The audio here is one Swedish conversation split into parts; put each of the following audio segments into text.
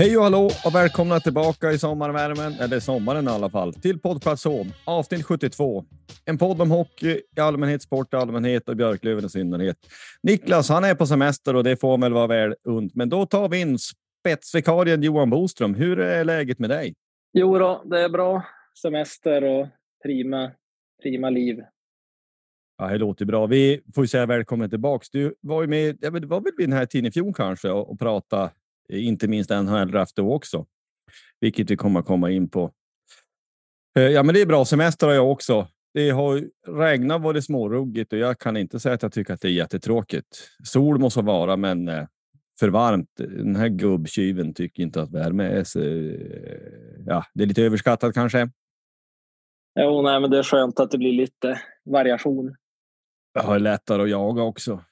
Hej och hallå och välkomna tillbaka i sommarvärmen, eller sommaren i alla fall, till poddplats Home, avsnitt 72. En podd om hockey i allmänhet, sport i allmänhet och Björklöven i synnerhet. Niklas, han är på semester och det får väl vara väl unt, men då tar vi in spetsvikarien Johan Boström. Hur är läget med dig? Jo då, det är bra. Semester och prima, prima liv. Ja, det låter bra. Vi får säga välkommen tillbaks. Du var ju med, ja, det var väl vid den här tiden i fjol kanske och, och prata inte minst NHL-draft då också, vilket vi kommer komma in på. Eh, Ja, men det är bra. Semester har jag också. Det har regnat varit småruggigt och jag kan inte säga att jag tycker att det är jättetråkigt. Sol måste vara, men eh, för varmt. Den här gubbtjuven tycker inte att värme är så. eh, Ja, det är lite överskattat kanske. Jo, nej, men det är skönt att det blir lite variation. Jag har lättare att jaga också.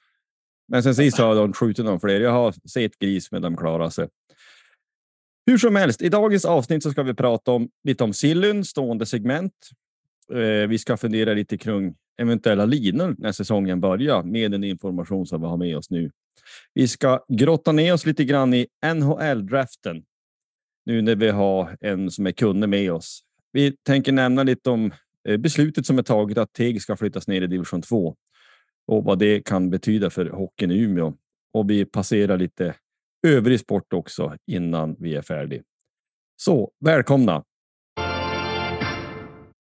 Men sen sist har de skjutit någon fler. Jag har sett gris, men de klarar sig. Hur som helst, i dagens avsnitt så ska vi prata om lite om sillyn, stående segment. Eh, vi ska fundera lite kring eventuella linor när säsongen börjar med den information som vi har med oss nu. Vi ska grotta ner oss lite grann i NHL-draften nu när vi har en som är kunde med oss. Vi tänker nämna lite om eh, beslutet som är taget att Teg ska flyttas ner i division 2 och vad det kan betyda för hockeyn i Umeå. Och vi passerar lite övrig sport också innan vi är färdiga. Så välkomna!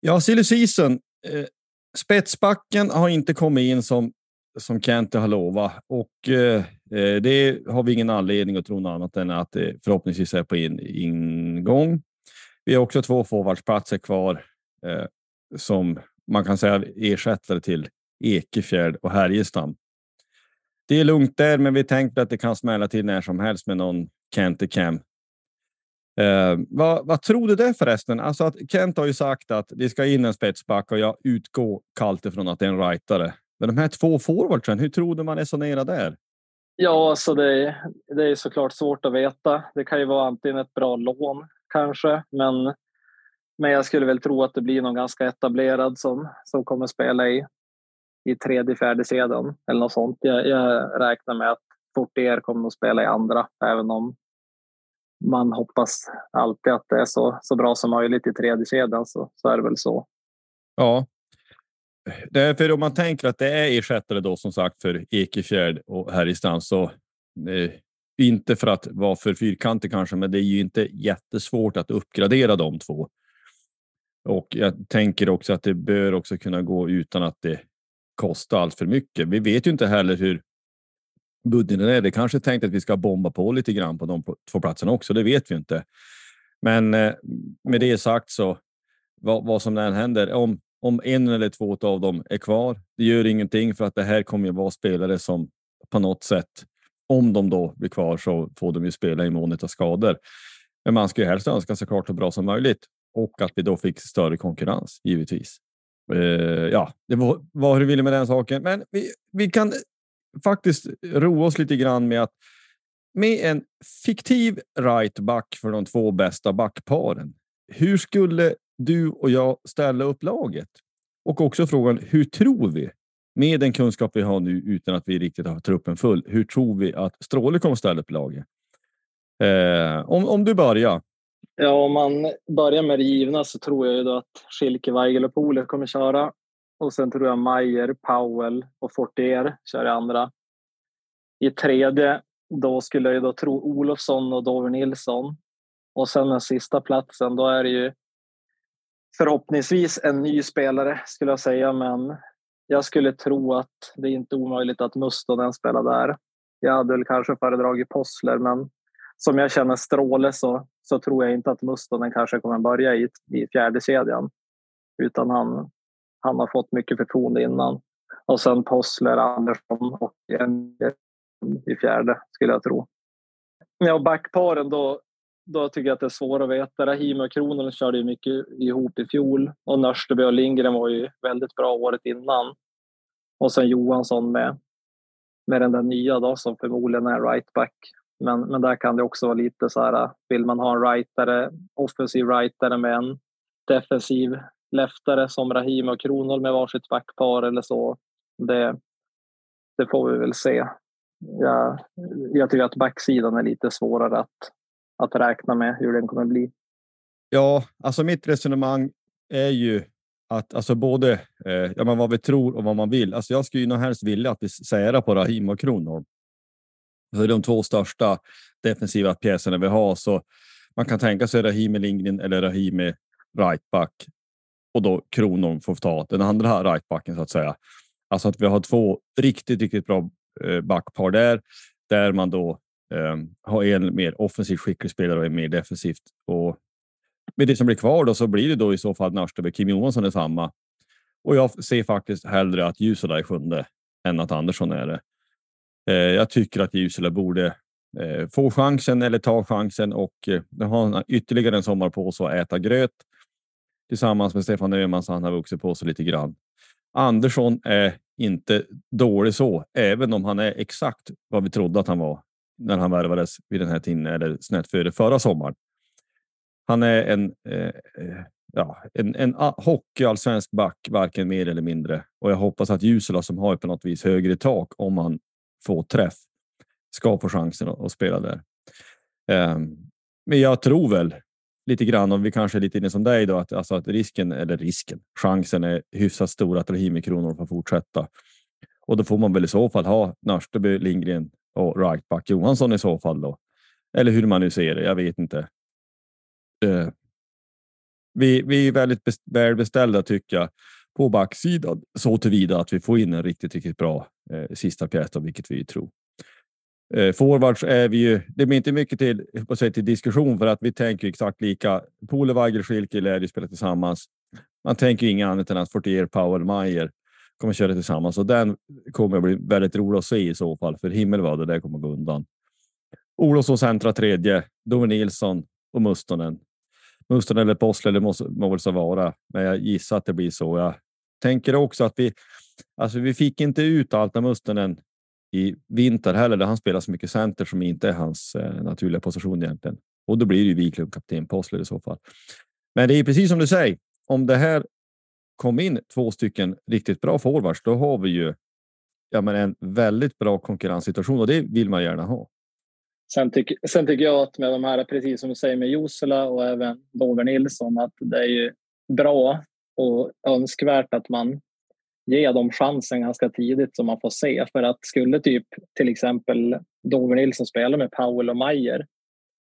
Ja, silly season. Eh, spetsbacken har inte kommit in som som Kente har lovat och eh, eh, det har vi ingen anledning att tro något annat än att det förhoppningsvis är på in, ingång. Vi har också två forwardsplatser kvar eh, som man kan säga ersättare till Ekefjärd och Härjestam. Det är lugnt där, men vi tänkte att det kan smälla till när som helst med någon Kente Cam. Eh, vad, vad tror du det förresten? Alltså att Kent har ju sagt att det ska in en spetsback och jag utgår kallt ifrån att det är en rightare. Men de här två forwardsen, hur tror du man resonerar där? Ja, alltså det, det är såklart svårt att veta. Det kan ju vara antingen ett bra lån kanske, men, men jag skulle väl tro att det blir någon ganska etablerad som, som kommer spela i, i tredje, fjärde sedan eller något sånt. Jag, jag räknar med att Fortier kommer att spela i andra, även om man hoppas alltid att det är så, så bra som möjligt i tredje kedjan så, så är det väl så. Ja. Därför om man tänker att det är ersättare då som sagt för Ekefjärd och Härjestam så eh, inte för att vara för fyrkantig kanske, men det är ju inte jättesvårt att uppgradera de två. Och jag tänker också att det bör också kunna gå utan att det kosta allt för mycket. Vi vet ju inte heller hur budgeten är. Det kanske är tänkt att vi ska bomba på lite grann på de två platserna också. Det vet vi inte. Men eh, med det sagt så vad, vad som än händer, om om en eller två av dem är kvar. Det gör ingenting för att det här kommer ju vara spelare som på något sätt, om de då blir kvar så får de ju spela i mån av skador. Men man ska ju helst önska såklart så bra som möjligt och att vi då fick större konkurrens givetvis. Uh, ja, det var vad du ville med den saken, men vi, vi kan faktiskt roa oss lite grann med att med en fiktiv right back för de två bästa backparen. Hur skulle du och jag ställa upp laget? Och också frågan, hur tror vi med den kunskap vi har nu utan att vi riktigt har truppen full? Hur tror vi att Stråle kommer ställa upp laget? Eh, om, om du börjar. Ja, om man börjar med det givna så tror jag ju då att Schilke, Weigel och Pole kommer köra. Och sen tror jag Mayer, Powell och Fortier kör i andra. I tredje, då skulle jag då tro Olofsson och Dover Nilsson. Och sen den sista platsen, då är det ju förhoppningsvis en ny spelare skulle jag säga, men jag skulle tro att det är inte omöjligt att Mustonen spelar där. Jag hade väl kanske föredragit Possler, men som jag känner Stråle så, så tror jag inte att Mustonen kanske kommer börja i, i fjärde kedjan. Utan han, han har fått mycket förtroende innan. Och sen Possler, Andersson och en i fjärde skulle jag tro. Ja, backparen då, då tycker jag att det är svårt att veta. Rahim och Kronen körde ju mycket ihop i fjol och Nörsteby och Lindgren var ju väldigt bra året innan. Och sen Johansson med, med den där nya då som förmodligen är rightback. Men, men där kan det också vara lite så här, vill man ha en rightare, offensiv rightare med en defensiv leftare som Rahim och Kronholm med varsitt backpar eller så. Det, det får vi väl se. Jag, jag tycker att backsidan är lite svårare att, att räkna med hur den kommer bli. Ja, alltså mitt resonemang är ju att alltså både eh, ja, men vad vi tror och vad man vill. Alltså jag skulle ju nog helst vilja att vi särar på Rahim och Kronholm. För de två största defensiva pjäserna vi har så man kan tänka sig Rahimi Lindgren eller Rahimi rightback och då Kronon får ta den andra rightbacken så att säga. Alltså att vi har två riktigt, riktigt bra eh, backpar där, där man då eh, har en mer offensivt skicklig spelare och en mer defensivt. Och med det som blir kvar då så blir det då i så fall Nörsteby. Kim Johansson är samma. Och jag ser faktiskt hellre att Jusela är sjunde än att Andersson är det. Eh, jag tycker att Jusela borde eh, få chansen eller ta chansen och eh, ha ytterligare en sommar på sig att äta gröt tillsammans med Stefan Öhman så han har vuxit på sig lite grann. Andersson är inte dålig så, även om han är exakt vad vi trodde att han var när han värvades vid den här tiden eller snett före förra sommaren. Han är en, eh, eh ja, en, en ah, hockeyallsvensk back, varken mer eller mindre. Och jag hoppas att Jusela som har på något vis högre tak om han få träff ska få chansen att, att spela där. Um, men jag tror väl lite grann, om vi kanske är lite inne som dig då, att, alltså att risken, eller risken, chansen är hyfsat stor att Rahimi Kronor får fortsätta. Och då får man väl i så fall ha Nörsteby, Lindgren och rightback Johansson i så fall då. Eller hur man nu ser det, jag vet inte. Uh, vi, vi är väldigt välbeställda tycker jag på backsidan så tillvida att vi får in en riktigt, riktigt bra eh, sista pjäs, vilket vi tror. Eh, forwards är vi ju, det blir inte mycket till, på till diskussion för att vi tänker exakt lika. Pole, Weigel, Schilke lär ju spela tillsammans. Man tänker inget annat än att Fortier, Powell, Meyer kommer köra tillsammans och den kommer att bli väldigt rolig att se i så fall. För himmel vad det där kommer gå undan. Olofsson centra tredje, Dove Nilsson och Mustonen. Mustonen eller Possler, det måste må väl så vara, men jag gissar att det blir så. Jag tänker också att vi, alltså vi fick inte ut Alta Mustonen i vinter heller, där han spelar så mycket center som inte är hans eh, naturliga position egentligen. Och då blir det ju Wiklund kapten Possler i så fall. Men det är precis som du säger, om det här kom in två stycken riktigt bra forwards, då har vi ju ja, men en väldigt bra konkurrenssituation och det vill man gärna ha. Sen, tyck, sen tycker jag att med de här, precis som du säger med Josela och även Dover Nilsson, att det är ju bra och önskvärt att man ge dem chansen ganska tidigt så man får se. För att skulle typ till exempel Dover Nilsson spela med Powell och Mayer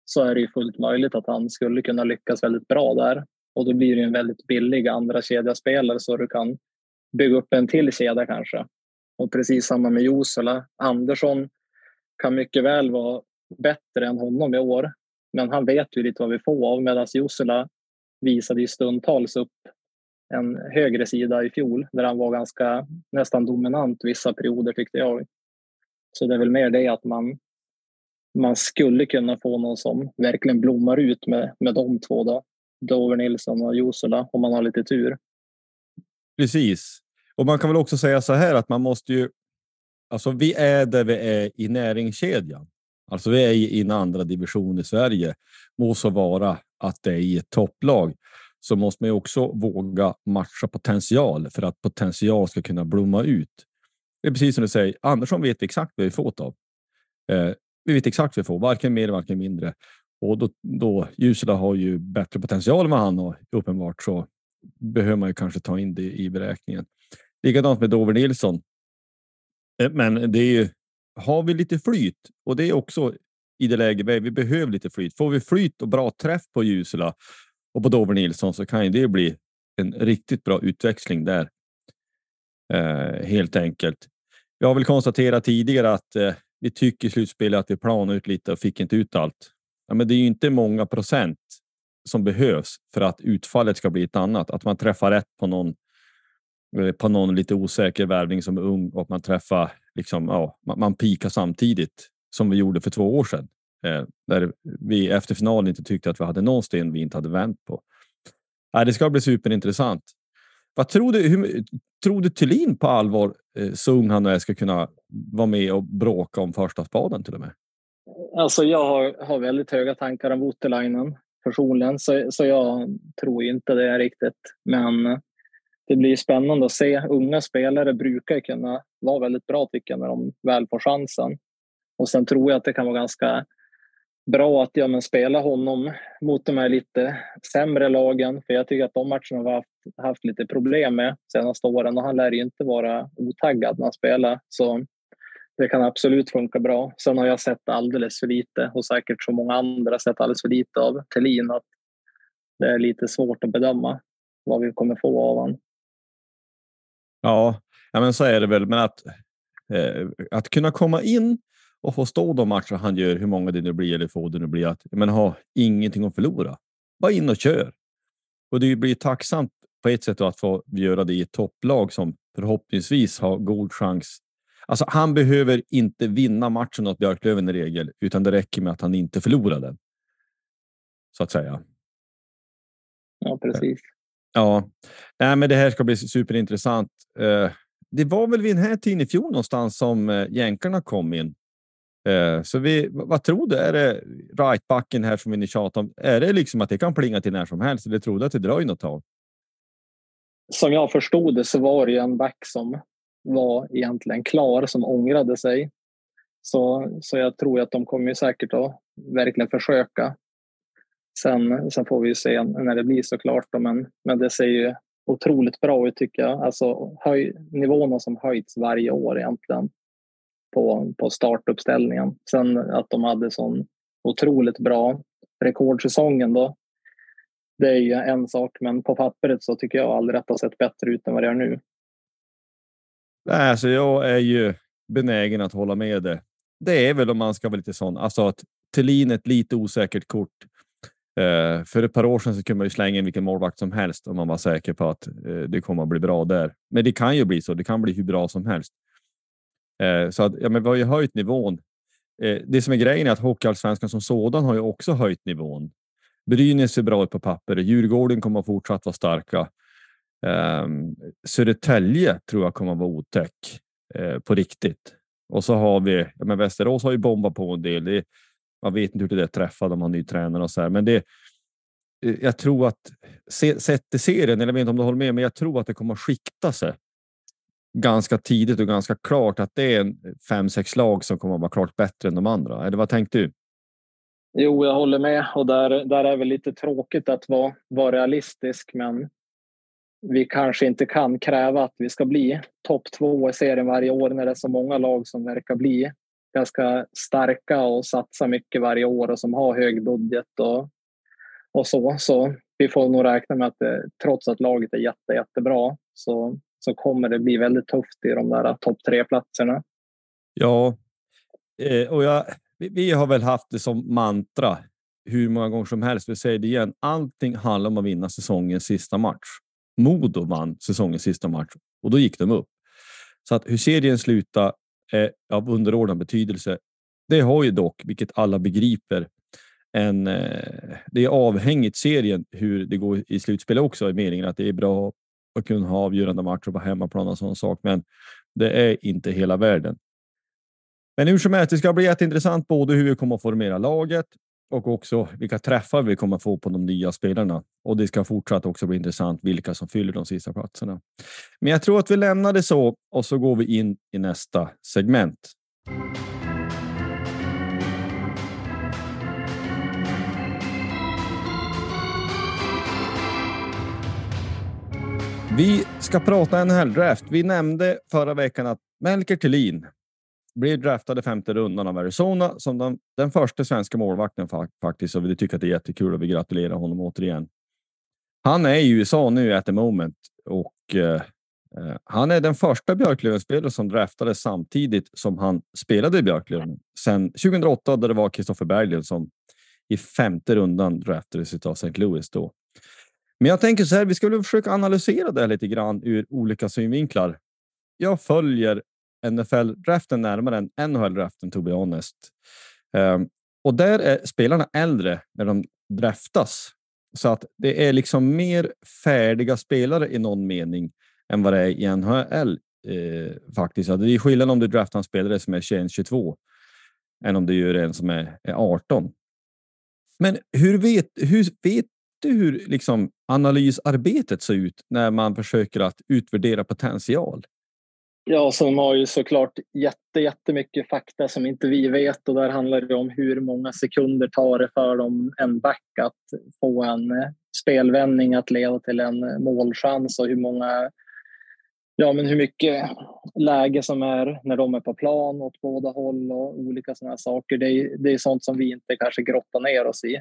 så är det ju fullt möjligt att han skulle kunna lyckas väldigt bra där. Och då blir det en väldigt billig andra kedjaspelare så du kan bygga upp en till kedja kanske. Och precis samma med Josela. Andersson kan mycket väl vara bättre än honom i år. Men han vet ju lite vad vi får av medan Josela visade ju stundtals upp en högre sida i fjol där han var ganska nästan dominant vissa perioder tyckte jag. Så det är väl mer det att man, man skulle kunna få någon som verkligen blommar ut med, med de två då. Dover Nilsson och Jusula om man har lite tur. Precis. Och man kan väl också säga så här att man måste ju. Alltså, vi är där vi är i näringskedjan. Alltså, vi är i en andra division i Sverige. Må så vara att det är i ett topplag så måste man ju också våga matcha potential för att potential ska kunna blomma ut. Det är precis som du säger. Andersson vet vi exakt vad vi får av. Eh, vi vet exakt vad vi får, varken mer, varken mindre. Och då, då Ljusela har ju bättre potential än vad han har uppenbart så behöver man ju kanske ta in det i beräkningen. Likadant med Dover Nilsson. Eh, men det är ju, har vi lite flyt och det är också i det läge vi, behöver lite flyt. Får vi flyt och bra träff på Ljusela och på Dover Nilsson så kan ju det bli en riktigt bra utväxling där. Eh, helt enkelt. Jag har väl konstaterat tidigare att eh, vi tycker i slutspelet att vi planade ut lite och fick inte ut allt. Ja, men det är ju inte många procent som behövs för att utfallet ska bli ett annat. Att man träffar rätt på någon eh, på någon lite osäker värvning som är ung och man träffar liksom. Ja, man, man pikar samtidigt som vi gjorde för två år sedan Eh, där vi efter finalen inte tyckte att vi hade någon sten vi inte hade vänt på. Eh, det ska bli superintressant. Vad tror du? Hur, tror du Thulin på allvar, eh, så ung han är, ska kunna vara med och bråka om första spaden till och med? Alltså jag har, har väldigt höga tankar om Voutilainen personligen, så, så jag tror inte det är riktigt. Men eh, det blir spännande att se. Unga spelare brukar kunna vara väldigt bra tycker jag när de väl får chansen. Och sen tror jag att det kan vara ganska bra att ja, men spela honom mot de här lite sämre lagen. För jag tycker att de matcherna har haft, haft lite problem med senaste åren och han lär ju inte vara otaggad när han spelar. Så det kan absolut funka bra. Sen har jag sett alldeles för lite och säkert så många andra sett alldeles för lite av Thelin att det är lite svårt att bedöma vad vi kommer få av honom. Ja, ja men så är det väl. Men att, eh, att kunna komma in och få stå de matcher han gör, hur många det nu blir eller få det nu blir, att men ha ingenting att förlora. Bara in och kör. Och det blir tacksamt på ett sätt att få göra det i ett topplag som förhoppningsvis har god chans. Alltså, han behöver inte vinna matchen åt Björklöven i regel, utan det räcker med att han inte förlorar den. Så att säga. Ja, precis. Ja, Nej, men det här ska bli superintressant. Eh, det var väl vid den här tiden i fjol någonstans som eh, jänkarna kom in. Eh, så vi, vad tror du? Är det rightbacken här som vi tjatar om? Är det liksom att det kan plinga till när som helst? Eller tror du att det dröjer något tag? Som jag förstod det så var det en back som var egentligen klar som ångrade sig. Så, så jag tror att de kommer säkert att verkligen försöka. Sen, sen får vi se när det blir såklart. Men, men det ser ju otroligt bra ut tycker jag. Alltså höj, nivåerna som höjts varje år egentligen på, på startuppställningen. Sen att de hade sån otroligt bra rekordsäsongen då. Det är ju en sak, men på pappret så tycker jag aldrig att det har sett bättre ut än vad det gör nu. Nej, alltså jag är ju benägen att hålla med det. Det är väl om man ska vara lite sån, alltså att Thelin ett lite osäkert kort. Eh, för ett par år sedan så kunde man ju slänga in vilken målvakt som helst om man var säker på att eh, det kommer att bli bra där. Men det kan ju bli så. Det kan bli hur bra som helst. Eh, så att, ja, men vi har ju höjt nivån. Eh, det som är grejen är att Hockeyallsvenskan som sådan har ju också höjt nivån. Brynäs ser bra ut på papper. Djurgården kommer att fortsatt vara starka. Ehm, Södertälje tror jag kommer att vara otäck eh, på riktigt. Och så har vi, ja, men Västerås har ju bombat på en del. Det, man vet inte hur det träffar, de har ny tränare och så här. Men det, eh, jag tror att sett i serien, eller jag vet inte om du håller med, men jag tror att det kommer att skikta sig ganska tidigt och ganska klart att det är en fem, sex lag som kommer att vara klart bättre än de andra. Eller vad tänkte du? Jo, jag håller med och där, där är väl lite tråkigt att vara, vara realistisk, men vi kanske inte kan kräva att vi ska bli topp två i serien varje år när det är så många lag som verkar bli ganska starka och satsa mycket varje år och som har hög budget och, och så. Så vi får nog räkna med att det, trots att laget är jätte, jättebra så så kommer det bli väldigt tufft i de där topp tre platserna. Ja, eh, och jag, vi har väl haft det som mantra hur många gånger som helst. Vi säger det igen. Allting handlar om att vinna säsongens sista match. Modo vann säsongens sista match och då gick de upp. Så att hur serien slutar är av underordnad betydelse. Det har ju dock, vilket alla begriper, en, eh, det är avhängigt serien hur det går i slutspelet också i meningen att det är bra att kunna ha avgörande matcher på hemmaplan och sån sak. Men det är inte hela världen. Men hur som helst, det ska bli jätteintressant både hur vi kommer att formera laget och också vilka träffar vi kommer att få på de nya spelarna. Och det ska fortsatt också bli intressant vilka som fyller de sista platserna. Men jag tror att vi lämnar det så och så går vi in i nästa segment. Vi ska prata NHL-draft. Vi nämnde förra veckan att Melker Thelin blev draftade femte rundan av Arizona som den, den första svenska målvakten faktiskt. Och vi tycker att det är jättekul och vi gratulerar honom återigen. Han är i USA nu at the moment och eh, eh han är den första Björklöven-spelare som draftades samtidigt som han spelade i Björklöven. Sen 2008 där det var Kristoffer Berglund som i femte rundan draftades av St. Louis då. Men jag tänker så här, vi ska väl försöka analysera det lite grann ur olika synvinklar. Jag följer NFL-draften närmare än NHL-draften, to be honest. Um, och där är spelarna äldre när de draftas. Så att det är liksom mer färdiga spelare i någon mening än vad det är i NHL. Eh, faktiskt. det är skillnad om du draftar en spelare som är 21-22 än om du gör en som är, är 18. Men hur vet, hur vet inte hur liksom analysarbetet ser ut när man försöker att utvärdera potential? Ja, som har ju såklart jätte, jättemycket fakta som inte vi vet och där handlar det om hur många sekunder tar det för dem en back att få en eh, spelvändning att leda till en eh, målchans och hur många Ja, men hur mycket läge som är när de är på plan åt båda håll och olika sådana saker. Det är, det är sånt som vi inte kanske grottar ner oss i.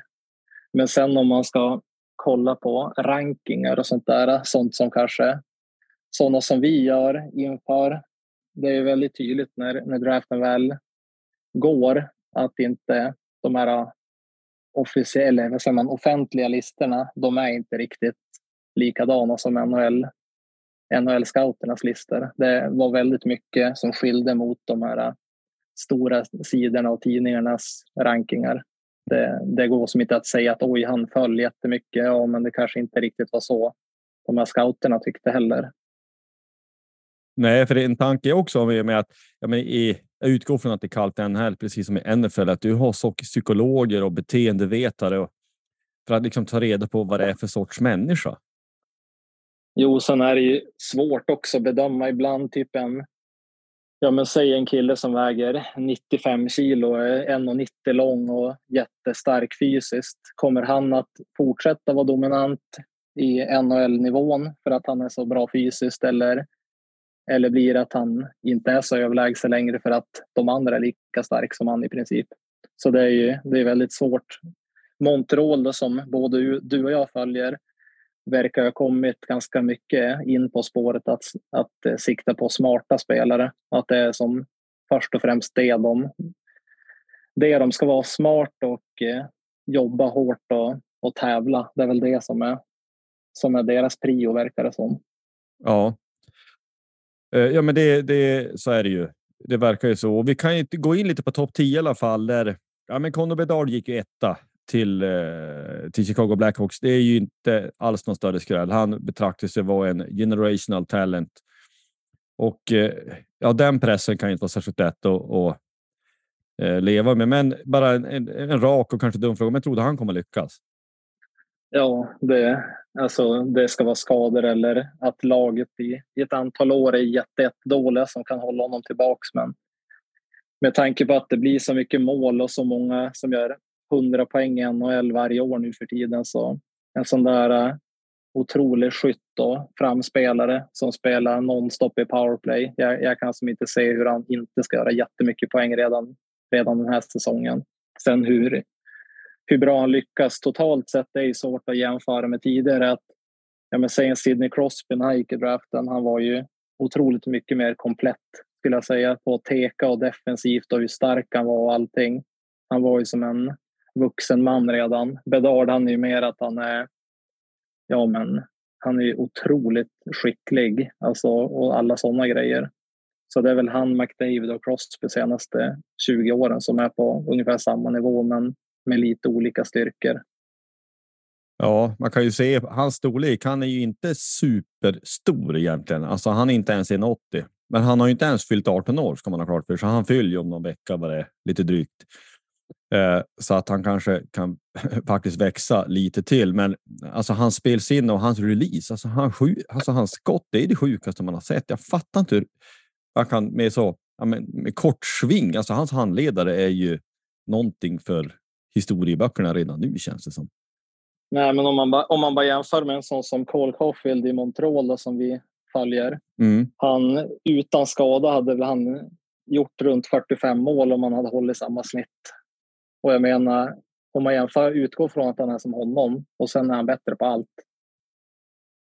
Men sen om man ska kolla på rankingar och sånt där, sånt som kanske sådana som vi gör inför. Det är väldigt tydligt när, när draften väl går att inte de här officiella, vad säger man, offentliga listorna, de är inte riktigt likadana som NHL, NHL-scouternas listor. Det var väldigt mycket som skilde mot de här stora sidorna och tidningarnas rankingar. Det, det går som inte att säga att oj, han föll jättemycket. Ja, men det kanske inte riktigt var så de här scouterna tyckte heller. Nej, för det är en tanke också med att ja, men i, jag utgår från att det är kallt NHL, precis som i NFL, att du har psykologer och beteendevetare och, för att liksom ta reda på vad det är för sorts människa. Jo, sen är det ju svårt också att bedöma ibland, typ en Ja, men säg en kille som väger 95 kilo, är 1,90 lång och jättestark fysiskt. Kommer han att fortsätta vara dominant i NHL-nivån för att han är så bra fysiskt eller eller blir det att han inte är så överlägsen längre för att de andra är lika starka som han i princip. Så det är ju det är väldigt svårt. Montreal som både du och jag följer verkar ha kommit ganska mycket in på spåret att, att eh, sikta på smarta spelare. Att det är som först och främst det de, det de ska vara smart och eh, jobba hårt och, och tävla. Det är väl det som är, som är deras prio verkar det som. Ja, eh, ja, men det, det, så är det ju. Det verkar ju så. Och vi kan ju gå in lite på topp 10 i alla fall. Där, ja, men Conor Bedard gick ju etta till, eh, till Chicago Blackhawks. Det är ju inte alls någon större skräll. Han betraktas ju vara en generational talent. Och eh, ja, den pressen kan inte vara särskilt lätt att, att eh, leva med. Men bara en, en, en, rak och kanske dum fråga. Men tror du han kommer lyckas? Ja, det, alltså, det ska vara skador eller att laget i, i ett antal år är jättedåliga som kan hålla honom tillbaks. Men med tanke på att det blir så mycket mål och så många som gör 100 poäng i NHL varje år nu för tiden så en sån där uh, otrolig skytt och framspelare som spelar nonstop i powerplay. Jag, jag kan som inte se hur han inte ska göra jättemycket poäng redan, redan den här säsongen. Sen hur hur bra han lyckas totalt sett det är svårt att jämföra med tidigare. Att, ja, men säg en Sidney Crosby när han gick i draften. Han var ju otroligt mycket mer komplett skulle jag säga på att teka och defensivt och hur stark han var och allting. Han var ju som en vuxen man redan. Bedard han är ju mer att han är ja, men han är ju otroligt skicklig alltså, och alla sådana grejer. Så det är väl han, McDavid och Crosby senaste 20 åren som är på ungefär samma nivå men med lite olika styrkor. Ja, man kan ju se hans storlek. Han är ju inte superstor egentligen. Alltså, han är inte ens 1,80, men han har ju inte ens fyllt 18 år ska man ha klart för sig. Han fyller ju om någon vecka vad det är, lite drygt. Eh, så att han kanske kan faktiskt växa lite till. Men alltså hans spelsinne och hans release, alltså, han, alltså hans skott, det är det sjukaste man har sett. Jag fattar inte hur man kan med så ja, med, med kort sving. Alltså hans handledare är ju någonting för historieböckerna redan nu känns det som. Nej, men om man, ba, om man bara jämför med en sån som Cole Caulfield i Montreal då, som vi följer. Mm. Han utan skada hade väl han gjort runt 45 mål om han hade hållit samma snitt. Och jag menar, om man jämför, utgår från att han är som honom och sen är han bättre på allt.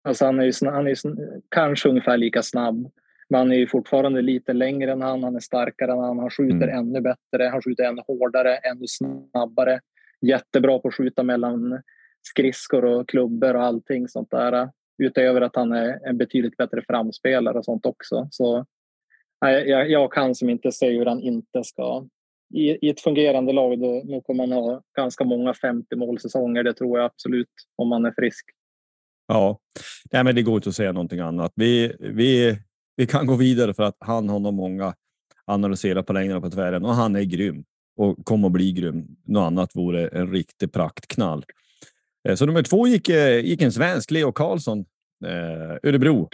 Alltså han är ju, han är ju kanske ungefär lika snabb, men han är ju fortfarande lite längre än han, han är starkare än han, han skjuter mm. ännu bättre, han skjuter ännu hårdare, ännu snabbare. Jättebra på att skjuta mellan skridskor och klubbor och allting sånt där. Utöver att han är en betydligt bättre framspelare och sånt också. Så jag, jag kan som inte se hur han inte ska... I, I ett fungerande lag då, då kommer man ha ganska många 50 målsäsonger. Det tror jag absolut om man är frisk. Ja, nej, men det går inte att säga någonting annat. Vi, vi, vi kan gå vidare för att han har nog många analyserat på längden och på tvären och han är grym och kommer att bli grym. Något annat vore en riktig praktknall. Eh, så nummer två gick, eh, gick en svensk, Leo Karlsson, eh, Örebro.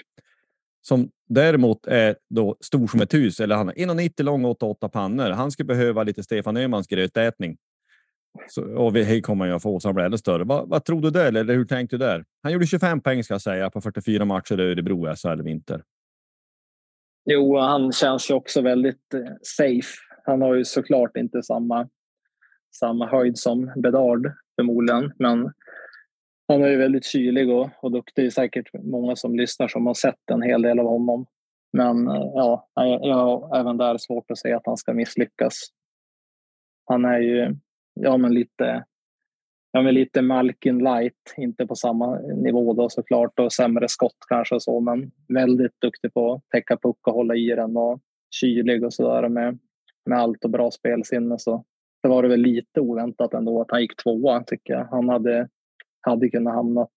Som däremot är då stor som ett hus, eller han är 1,90 lång och 88 pannor. Han skulle behöva lite Stefan Öhmans grötätning. Så, och vi kommer jag ju att få, så han blir ännu större. Vad, vad tror du där? Eller hur tänkte du där? Han gjorde 25 poäng ska jag säga på 44 matcher i Örebro SHL vinter. Jo, han känns ju också väldigt eh, safe. Han har ju såklart inte samma, samma höjd som Bedard förmodligen, men han är ju väldigt kylig och, och duktig. Det är säkert många som lyssnar som har sett en hel del av honom. Men eh, ja, jag har även där svårt att se att han ska misslyckas. Han är ju ja, men lite, ja, men lite Malkin light, inte på samma nivå då såklart och sämre skott kanske så, men väldigt duktig på att täcka puck och hålla i den och kylig och sådär med, med allt och bra spelsinne. Så det var det väl lite oväntat ändå att han gick tvåa tycker jag. Han hade hade kunnat hamnat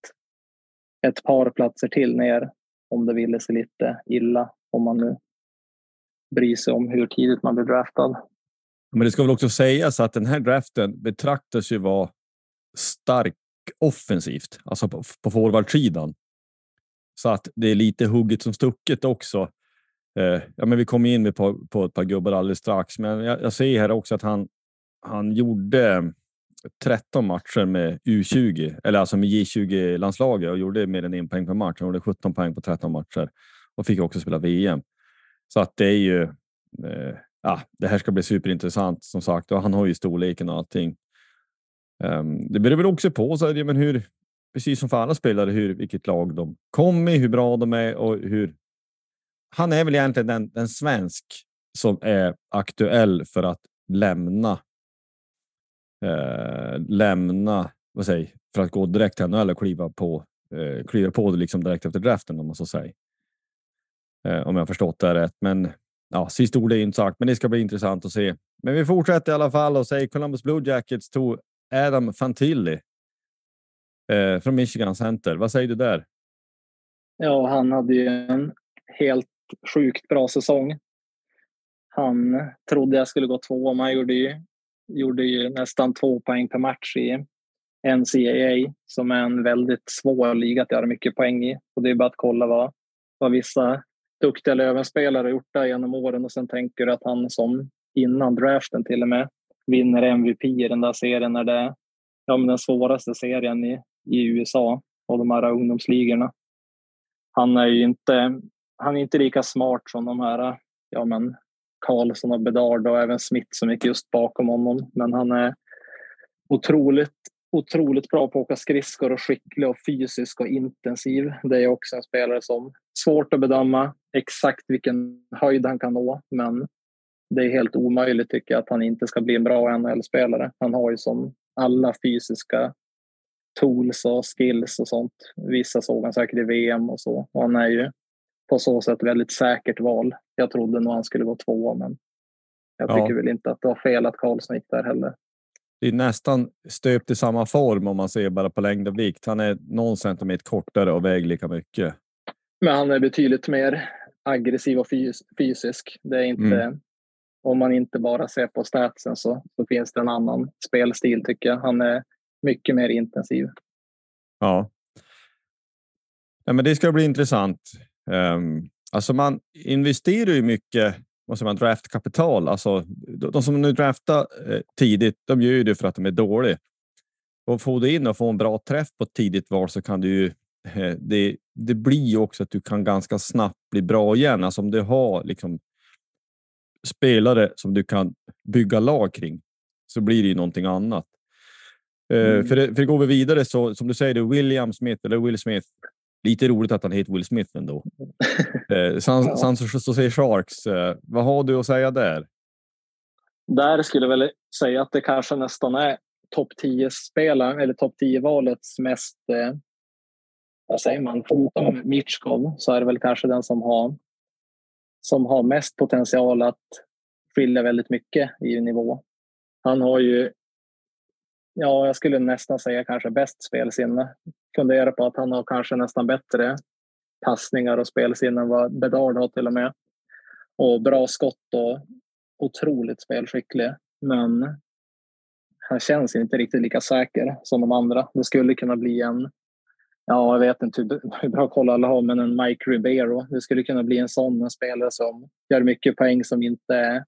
ett par platser till ner om det ville sig lite illa. Om man nu bryr sig om hur tidigt man blir draftad. Men det ska väl också sägas att den här draften betraktas ju vara stark offensivt, alltså på, på forwardsidan. Så att det är lite hugget som stucket också. Eh, ja, men vi kommer in på, på ett par gubbar alldeles strax, men jag, jag ser här också att han, han gjorde 13 matcher med U20, eller alltså med J20-landslaget och gjorde mer än en poäng per match. Han gjorde 17 poäng på 13 matcher och fick också spela VM. Så att det är ju. Eh, ja, det här ska bli superintressant som sagt och han har ju storleken och allting. Um, det beror väl också på så är men hur, precis som för alla spelare, hur vilket lag de kommer, hur bra de är och hur. Han är väl egentligen den, den svensk som är aktuell för att lämna eh, lämna, vad säger, för att gå direkt till NHL och kliva på, eh, kliva på det liksom direkt efter draften om man så säger. Eh, om jag förstått det rätt. Men ja, sist ord är inte sagt, men det ska bli intressant att se. Men vi fortsätter i alla fall och säger Columbus Blue Jackets tog Adam Fantilli eh, från Michigan Center. Vad säger du där? Ja, han hade ju en helt sjukt bra säsong. Han trodde jag skulle gå två, men han gjorde ju gjorde ju nästan två poäng per match i NCAA som är en väldigt svår liga att göra mycket poäng i. Och det är bara att kolla vad, vad vissa duktiga Lövenspelare har gjort där genom åren och sen tänker du att han som innan draften till och med vinner MVP i den där serien när det är ja, den svåraste serien i, i USA och de här ungdomsligorna. Han är ju inte, han är inte lika smart som de här ja, men Karlsson och Bedard och även Smith som gick just bakom honom. Men han är otroligt, otroligt bra på att åka skridskor och skicklig och fysisk och intensiv. Det är också en spelare som svårt att bedöma exakt vilken höjd han kan nå, men det är helt omöjligt tycker jag att han inte ska bli en bra NHL-spelare. Han har ju som alla fysiska tools och skills och sånt. Vissa såg han säkert i VM och så. Och han är ju på så sätt väldigt säkert val. Jag trodde nog han skulle gå tvåa, men jag tycker ja. väl inte att det var fel att Karlsson gick där heller. Det är nästan stöpt i samma form om man ser bara på längd och vikt. Han är någon centimeter kortare och väger lika mycket. Men han är betydligt mer aggressiv och fys fysisk. Det är inte, mm. Om man inte bara ser på statsen så, så finns det en annan spelstil tycker jag. Han är mycket mer intensiv. Ja. ja men det ska bli intressant. Um, alltså man investerar ju mycket måste man draftkapital. Alltså, de som nu draftar eh, tidigt, de gör ju det för att de är dåliga. Och får du in och få en bra träff på ett tidigt val så kan du ju. Eh, det, det blir ju också att du kan ganska snabbt bli bra igen. Alltså om du har liksom spelare som du kan bygga lag kring så blir det ju någonting annat. Eh, mm. För, det, för går vi vidare så som du säger, det William Smith eller Will Smith. Lite roligt att han heter Will Smith ändå. eh, San, Jose Sharks, eh, vad har du att säga där? Där skulle jag väl säga att det kanske nästan är topp 10 spelaren eller topp 10 valets mest. Eh, vad säger man? Förutom Mitchkov så är det väl kanske den som har som har mest potential att skilja väldigt mycket i nivå. Han har ju ja, jag skulle nästan säga kanske bäst spelsinne. Funderar på att han har kanske nästan bättre passningar och spelsinne än vad Bedard har till och med. Och bra skott och otroligt spelskicklig. Men han känns inte riktigt lika säker som de andra. Det skulle kunna bli en, ja jag vet inte hur bra koll alla har, men en Mike Ribeiro. Det skulle kunna bli en sån en spelare som gör mycket poäng som inte är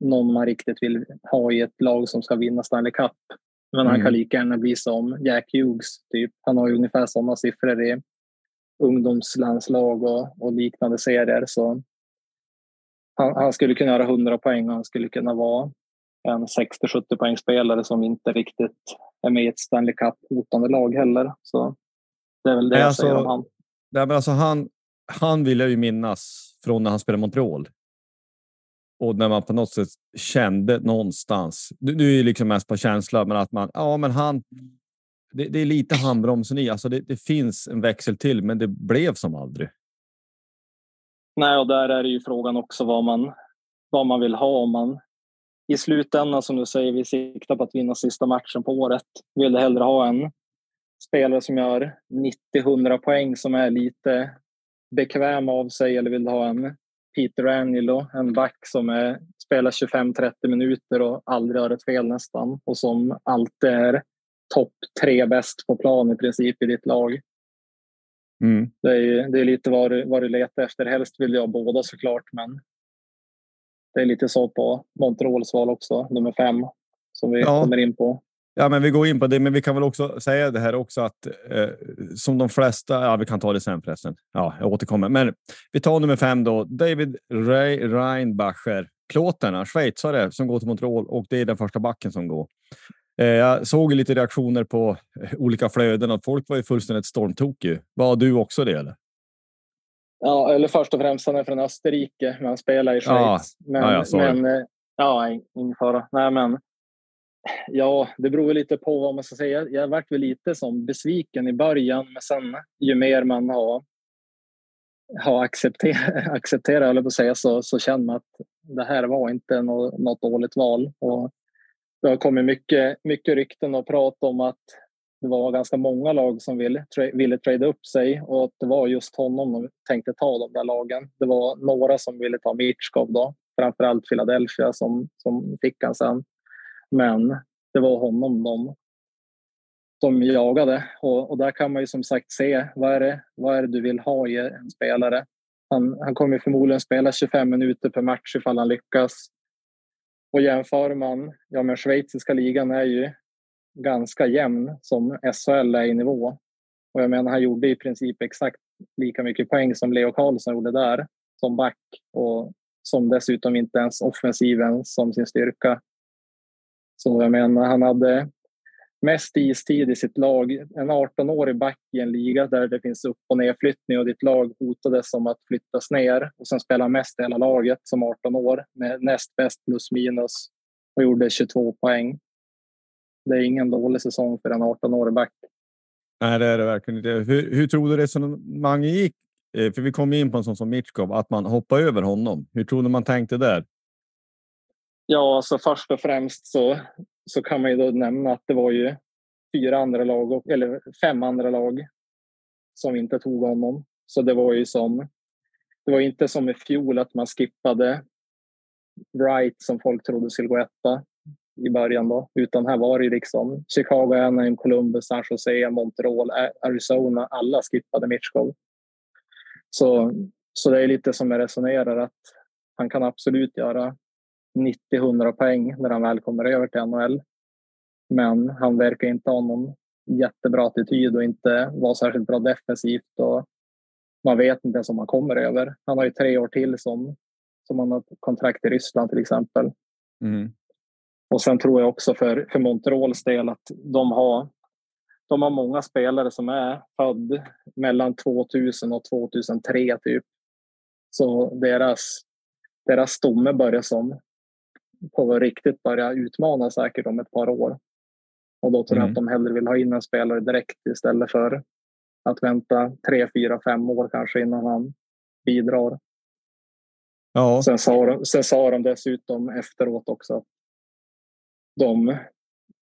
någon man riktigt vill ha i ett lag som ska vinna Stanley Cup. Men mm. han kan mm. lika gärna bli som Jack Hughes. Typ. Han har ju ungefär sådana siffror i ungdomslandslag och, och liknande serier. Så han, han, skulle kunna göra 100 poäng och han skulle kunna vara en 60-70 poängspelare som inte riktigt är med i ett Stanley Cup-hotande lag heller. Så det är väl det jag alltså, säger om han. Nej, men alltså han, han vill jag ju minnas från när han spelade Montreal och när man på något sätt kände någonstans. Du, är liksom mest på känsla, men att man ja, men han. Det, det är lite handbromsen i. Alltså det, det, finns en växel till, men det blev som aldrig. Nej, och där är det ju frågan också vad man vad man vill ha om man i slutändan som du säger, vi siktar på att vinna sista matchen på året. Vill du hellre ha en spelare som gör 90-100 poäng som är lite bekväm av sig eller vill du ha en Peter Angelo, en back som är, spelar 25-30 minuter och aldrig har ett fel nästan och som alltid är topp tre bäst på plan i princip i ditt lag. Mm. Det, är, det är lite vad du, vad du letar efter. Helst vill jag båda såklart, men det är lite så på Montreals val också, nummer fem, som vi ja. kommer in på. Ja, men vi går in på det, men vi kan väl också säga det här också att eh, som de flesta. Ja, vi kan ta det sen förresten. Ja, jag återkommer, men vi tar nummer fem då. David Ray Reinbacher, plåtarna, schweizare som går till Montreal och det är den första backen som går. Eh, jag såg lite reaktioner på eh, olika flöden och folk var ju fullständigt stormtokig. Var du också det? Eller? Ja, eller först och främst han är från Österrike, men han spelar i Schweiz. Ja, men, ja, men eh, ja, ingen fara. Nej, men Ja, det beror lite på vad man ska säga. Jag varit väl lite som besviken i början, men sen ju mer man har, har accepterat, accepterat eller på att säga, så, så känner man att det här var inte något, något dåligt val. Och det har kommit mycket, mycket rykten och prat om att det var ganska många lag som ville, tra ville trade upp sig och att det var just honom de tänkte ta de där lagen. Det var några som ville ta Mitchkov då, framförallt Philadelphia som, som fick han sen. Men det var honom de, de jagade och, och där kan man ju som sagt se vad är, det, vad är det du vill ha i en spelare. Han, han kommer förmodligen spela 25 minuter per match ifall han lyckas. Och jämför man, ja men schweiziska ligan är ju ganska jämn som SHL är i nivå. Och jag menar, han gjorde i princip exakt lika mycket poäng som Leo Karlsson gjorde där som back och som dessutom inte ens offensiven som sin styrka. Så jag menar, han hade mest istid i sitt lag. En 18-årig back i en liga där det finns upp och nedflyttning och ditt lag hotades om att flyttas ner och sen spela mest i hela laget som 18 år med näst bäst plus minus och gjorde 22 poäng. Det är ingen dålig säsong för en 18-årig back. Nej, det är det verkligen inte. Hur, hur tror du resonemanget gick? Eh, för vi kom in på en sån som Mitchkov, att man hoppar över honom. Hur tror du man tänkte där? Ja, alltså först och främst så, så kan man ju då nämna att det var ju fyra andra lag, eller fem andra lag som inte tog honom. Så det var ju som, det var inte som i fjol att man skippade Wright som folk trodde skulle gå etta i början då, utan här var det ju liksom Chicago, Anaheim, Columbus, San Jose, Montreal, Arizona, alla skippade Mitchkov. Så, så det är lite som jag resonerar att han kan absolut göra 90-100 poäng när han väl kommer över till NHL. Men han verkar inte ha någon jättebra attityd och inte vara särskilt bra defensivt. Och man vet inte ens om han kommer över. Han har ju tre år till som, som han har kontrakt i Ryssland till exempel. Mm. Och sen tror jag också för, för Montreals del att de har, de har många spelare som är född mellan 2000 och 2003 typ. Så deras, deras stomme börjar som på riktigt börja utmana säkert om ett par år. Och då tror jag mm. att de hellre vill ha in en spelare direkt istället för att vänta tre, fyra, fem år kanske innan han bidrar. Ja. Sen, sa de, sen sa de dessutom efteråt också att de,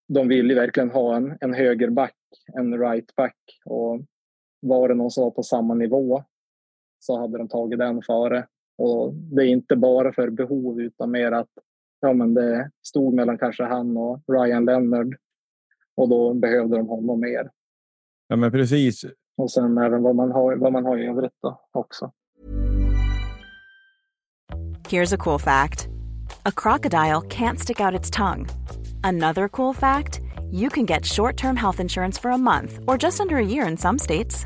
de vill ju verkligen ha en, en högerback, en rightback. Och var det någon som var på samma nivå så hade de tagit den före. Och det är inte bara för behov utan mer att ja, men det stod mellan kanske han och Ryan Leonard och då behövde de honom mer. Ja, men precis. Och sen även vad man har, vad man har i övrigt då också. Here's a cool fact. A crocodile can't stick out its tongue. Another cool fact. You can get short-term health insurance for a month or just under a year in some states.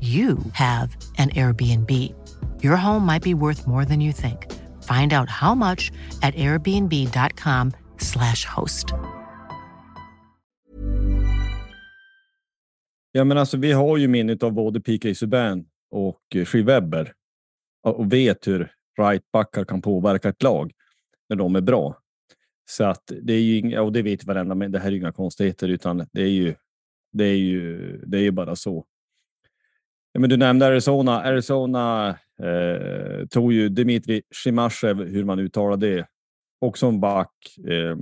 you have an Airbnb. Your home might be worth more than you think. Find out how much at airbnb.com slash host. Ja, men alltså, vi har ju minnet av både PK Subban och eh, Sky Webber och vet hur rightbackar kan påverka ett lag när de är bra. Så att det är ju och det vet varenda, men det här är inga konstigheter utan det är ju, det är ju, det är ju bara så. Ja, men du nämnde Arizona. Arizona eh, tog ju Dmitri Shimashev, hur man uttalar det, också en back eh,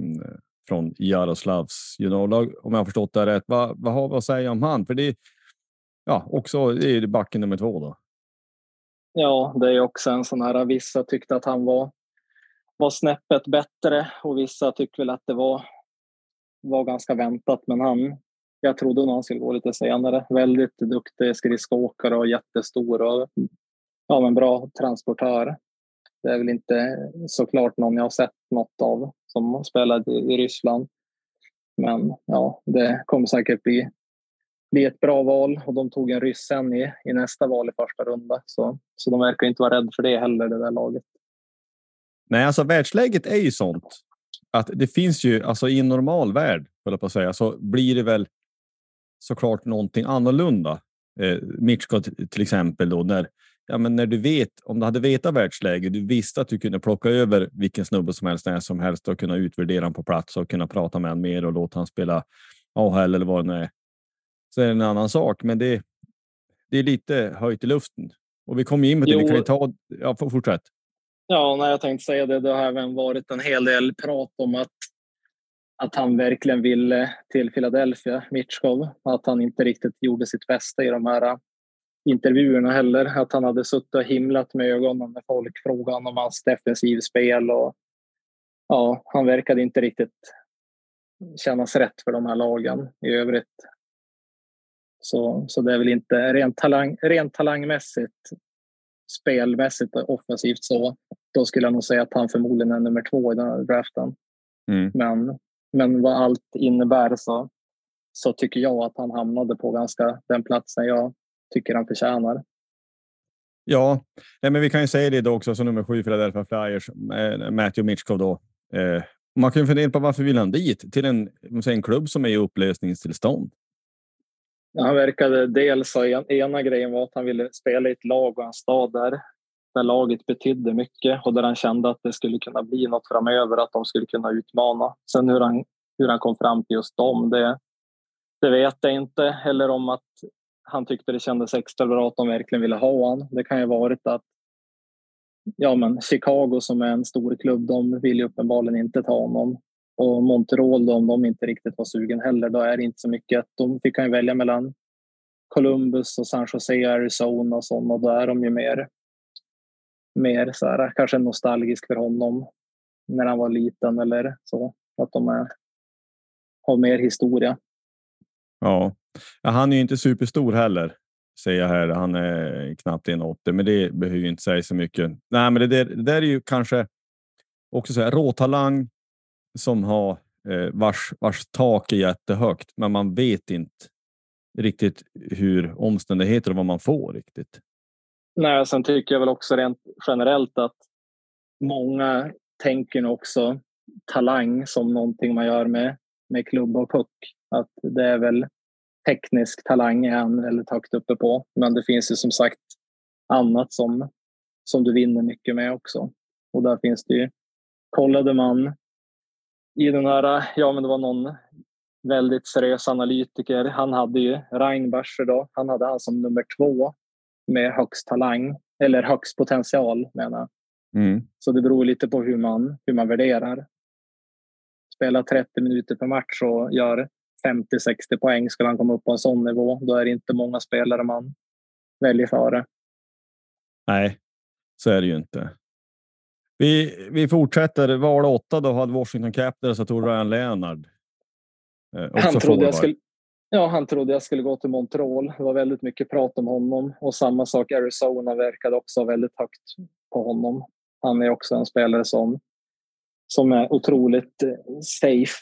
från Jaroslavs juniorlag, om jag har förstått det rätt. Vad, vad har vi att säga om han? För det, ja, också, det är backen nummer två då. Ja, det är också en sån här, vissa tyckte att han var, var snäppet bättre och vissa tyckte väl att det var, var ganska väntat. Men han, jag trodde nog han skulle gå lite senare. Väldigt duktig skridskoåkare och jättestor och ja, men bra transportör. Det är väl inte såklart någon jag har sett något av som spelade i Ryssland. Men ja, det kommer säkert bli, bli ett bra val och de tog en ryss sen i, i nästa val i första runda. Så, så de verkar inte vara rädda för det heller, det där laget. Nej, alltså världsläget är ju sånt att det finns ju, alltså i en normal värld, på att säga, så blir det väl såklart någonting annorlunda. Eh, Mitchko till exempel då när, ja, men när du vet om du hade vetat världsläget, du visste att du kunde plocka över vilken snubbe som helst när som helst och kunna utvärdera honom på plats och kunna prata med honom mer och låta honom spela AHL eller vad det nu är. Så är det en annan sak, men det, det är lite höjt i luften. Och vi kommer in på det. Vi kan ju ta, ja, fortsätt. Ja, när jag tänkte säga det. Det har även varit en hel del prat om att att han verkligen ville till Philadelphia, Mitchkov. Att han inte riktigt gjorde sitt bästa i de här äh, intervjuerna heller. Att han hade suttit och himlat med ögonen när folk frågade om hans defensivspel. Och, ja, han verkade inte riktigt kännas rätt för de här lagen i övrigt. Så, så det är väl inte rent, talang, rent talangmässigt, spelmässigt och offensivt så. Då skulle jag nog säga att han förmodligen är nummer två i den här draften. Mm. Men, men vad allt innebär så, så tycker jag att han hamnade på ganska den platsen jag tycker han förtjänar. Ja, men vi kan ju säga det då också som nummer sju Philadelphia Flyers, eh, Matthew Mitchkov då. Eh, man kan ju fundera på varför vill han dit till en, en klubb som är i upplösningstillstånd? Han verkade dels en, ena grejen var att han ville spela i ett lag och en stad där, där laget betydde mycket och där han kände att det skulle kunna bli något framöver, att de skulle kunna utmana. Sen hur han, hur han kom fram till just dem, det, det vet jag inte. Eller om att han tyckte det kändes extra bra att de verkligen ville ha honom. Det kan ju ha varit att ja, men Chicago som är en stor klubb, de vill ju uppenbarligen inte ta honom. Och Montreal, då, om de inte riktigt var sugen heller, då är det inte så mycket. De fick han ju välja mellan Columbus och San Jose, Arizona och sådana. då är de ju mer, mer så här, kanske nostalgisk för honom när han var liten eller så. Att de är, har mer historia. Ja. ja, han är ju inte superstor heller säger jag här. Han är knappt 1,80, men det behöver ju inte säga så mycket. Nej, men det där, det där är ju kanske också så här råtalang som har eh, vars, vars tak är jättehögt, men man vet inte riktigt hur omständigheter och vad man får riktigt. Nej, sen tycker jag väl också rent generellt att många tänker nog också talang som någonting man gör med, med klubb och puck. Att det är väl teknisk talang är han väldigt högt uppe på. Men det finns ju som sagt annat som, som du vinner mycket med också. Och där finns det ju, kollade man i den här, ja men det var någon väldigt seriös analytiker. Han hade ju Reinbacher då, han hade han som nummer två med högst talang, eller högst potential menar. Mm. Så det beror lite på hur man, hur man värderar. Spela 30 minuter per match och gör 50-60 poäng skulle han komma upp på en sån nivå. Då är det inte många spelare man väljer före. Nej, så är det ju inte. Vi, vi fortsätter. Val åtta då hade Washington Capitals och tog Ryan Leonard. Eh, han, trodde jag skulle, ja, han trodde jag skulle gå till Montreal. Det var väldigt mycket prat om honom och samma sak Arizona verkade också väldigt högt på honom. Han är också en spelare som, som är otroligt eh, safe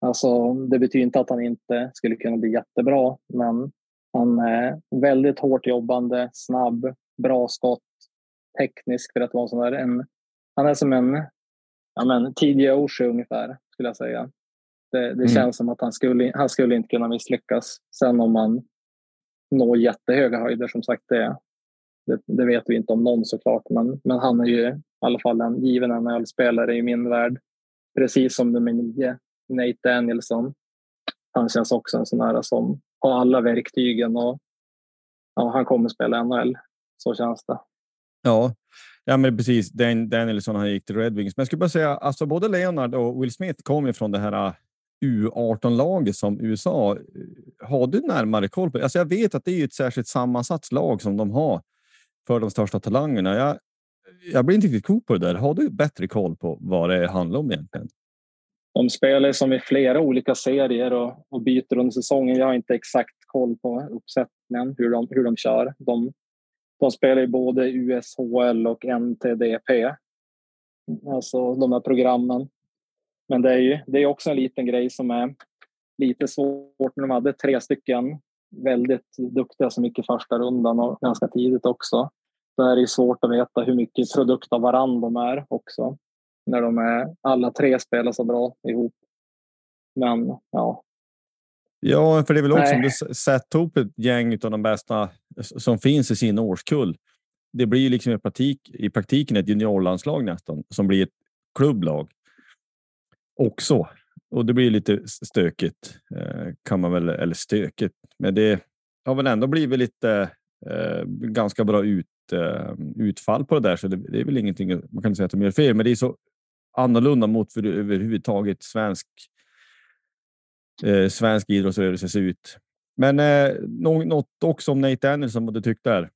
Alltså, det betyder inte att han inte skulle kunna bli jättebra, men han är väldigt hårt jobbande, snabb, bra skott, teknisk för att vara sån där. En, han är som en ja, men, tidig Oshie ungefär, skulle jag säga. Det, det mm. känns som att han skulle, han skulle inte kunna misslyckas. Sen om man når jättehöga höjder, som sagt, det, det, det, vet vi inte om någon såklart. Men, men han är ju i alla fall en given NHL-spelare i min värld. Precis som nummer nio Nate Danielsson. Han känns också en sån här som har alla verktygen och ja, han kommer spela NHL. Så känns det. Ja, ja men precis. Dan, Danielsson han gick till Red Wings. Men jag skulle bara säga, alltså både Leonard och Will Smith kommer från det här U18-laget som USA. Eh, har du närmare koll på? Alltså jag vet att det är ett särskilt sammansatt lag som de har för de största talangerna. Jag, jag blir inte riktigt klok på det där. Har du bättre koll på vad det handlar om egentligen? de spelar som i flera olika serier och, och byter under säsongen. Jag har inte exakt koll på uppsättningen, hur de, hur de kör. De, de spelar ju både USHL och NTDP, alltså de här programmen. Men det är ju det är också en liten grej som är lite svårt. När de hade tre stycken väldigt duktiga som gick i första rundan och ganska tidigt också. Då är det svårt att veta hur mycket produkt av varandra de är också när de är, alla tre spelar så bra ihop. Men ja. Ja, för det är väl också om du sätter ihop ett gäng av de bästa som finns i sin årskull. Det blir ju liksom i, praktik, i praktiken ett juniorlandslag nästan som blir ett klubblag också. Och det blir lite stökigt eh, kan man väl, eller stökigt, men det har väl ändå blivit lite eh, ganska bra ut, eh, utfall på det där, så det, det, är väl ingenting man kan säga att de gör fel, men det är så annorlunda mot för överhuvudtaget svensk, eh, svensk idrottsrörelse ser ut. Men eh, något också om Nate Anderson, vad du tyckte där?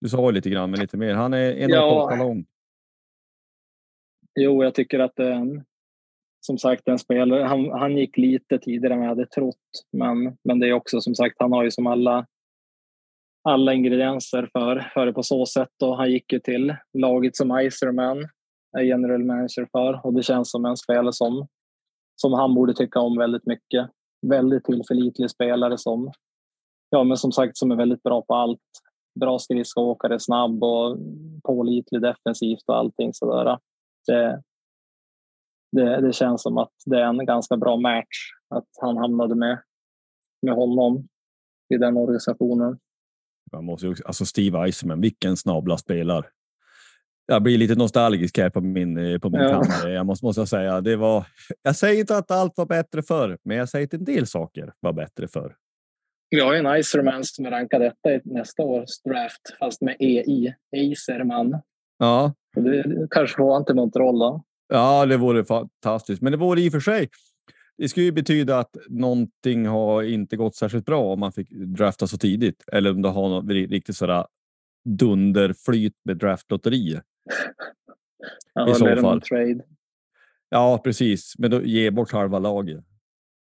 Du sa lite grann, men lite mer. Han är en ja. lång. Jo, jag tycker att en som sagt en spelare. Han, han gick lite tidigare än jag hade trott, men, men det är också som sagt, han har ju som alla alla ingredienser för, för det på så sätt och han gick ju till laget som Icerman, är general manager för och det känns som en spelare som, som han borde tycka om väldigt mycket. Väldigt tillförlitlig spelare som, ja men som sagt som är väldigt bra på allt. Bra skridskoåkare, snabb och pålitlig defensivt och allting sådär. Det, det, det känns som att det är en ganska bra match att han hamnade med, med honom i den organisationen. Man måste också, alltså Steve Eisenman, vilken snabla spelare. Jag blir lite nostalgisk här på min, eh, på min ja. kammare. Jag måste, måste säga. Det var, jag säger inte att allt var bättre förr, men jag säger att en del saker var bättre förr. Vi har ju en Icerman som rankar detta i nästa års draft, fast med EI. Icerman. Ja. Det kanske får han till Montreal då. Ja, det vore fantastiskt. Men det vore i och för sig. Det skulle ju betyda att någonting har inte gått särskilt bra om man fick drafta så tidigt eller om du har något riktigt sådär dunderflyt med draftlotterier. Ja, I så fall. Trade. Ja, precis. Men då ge bort halva laget.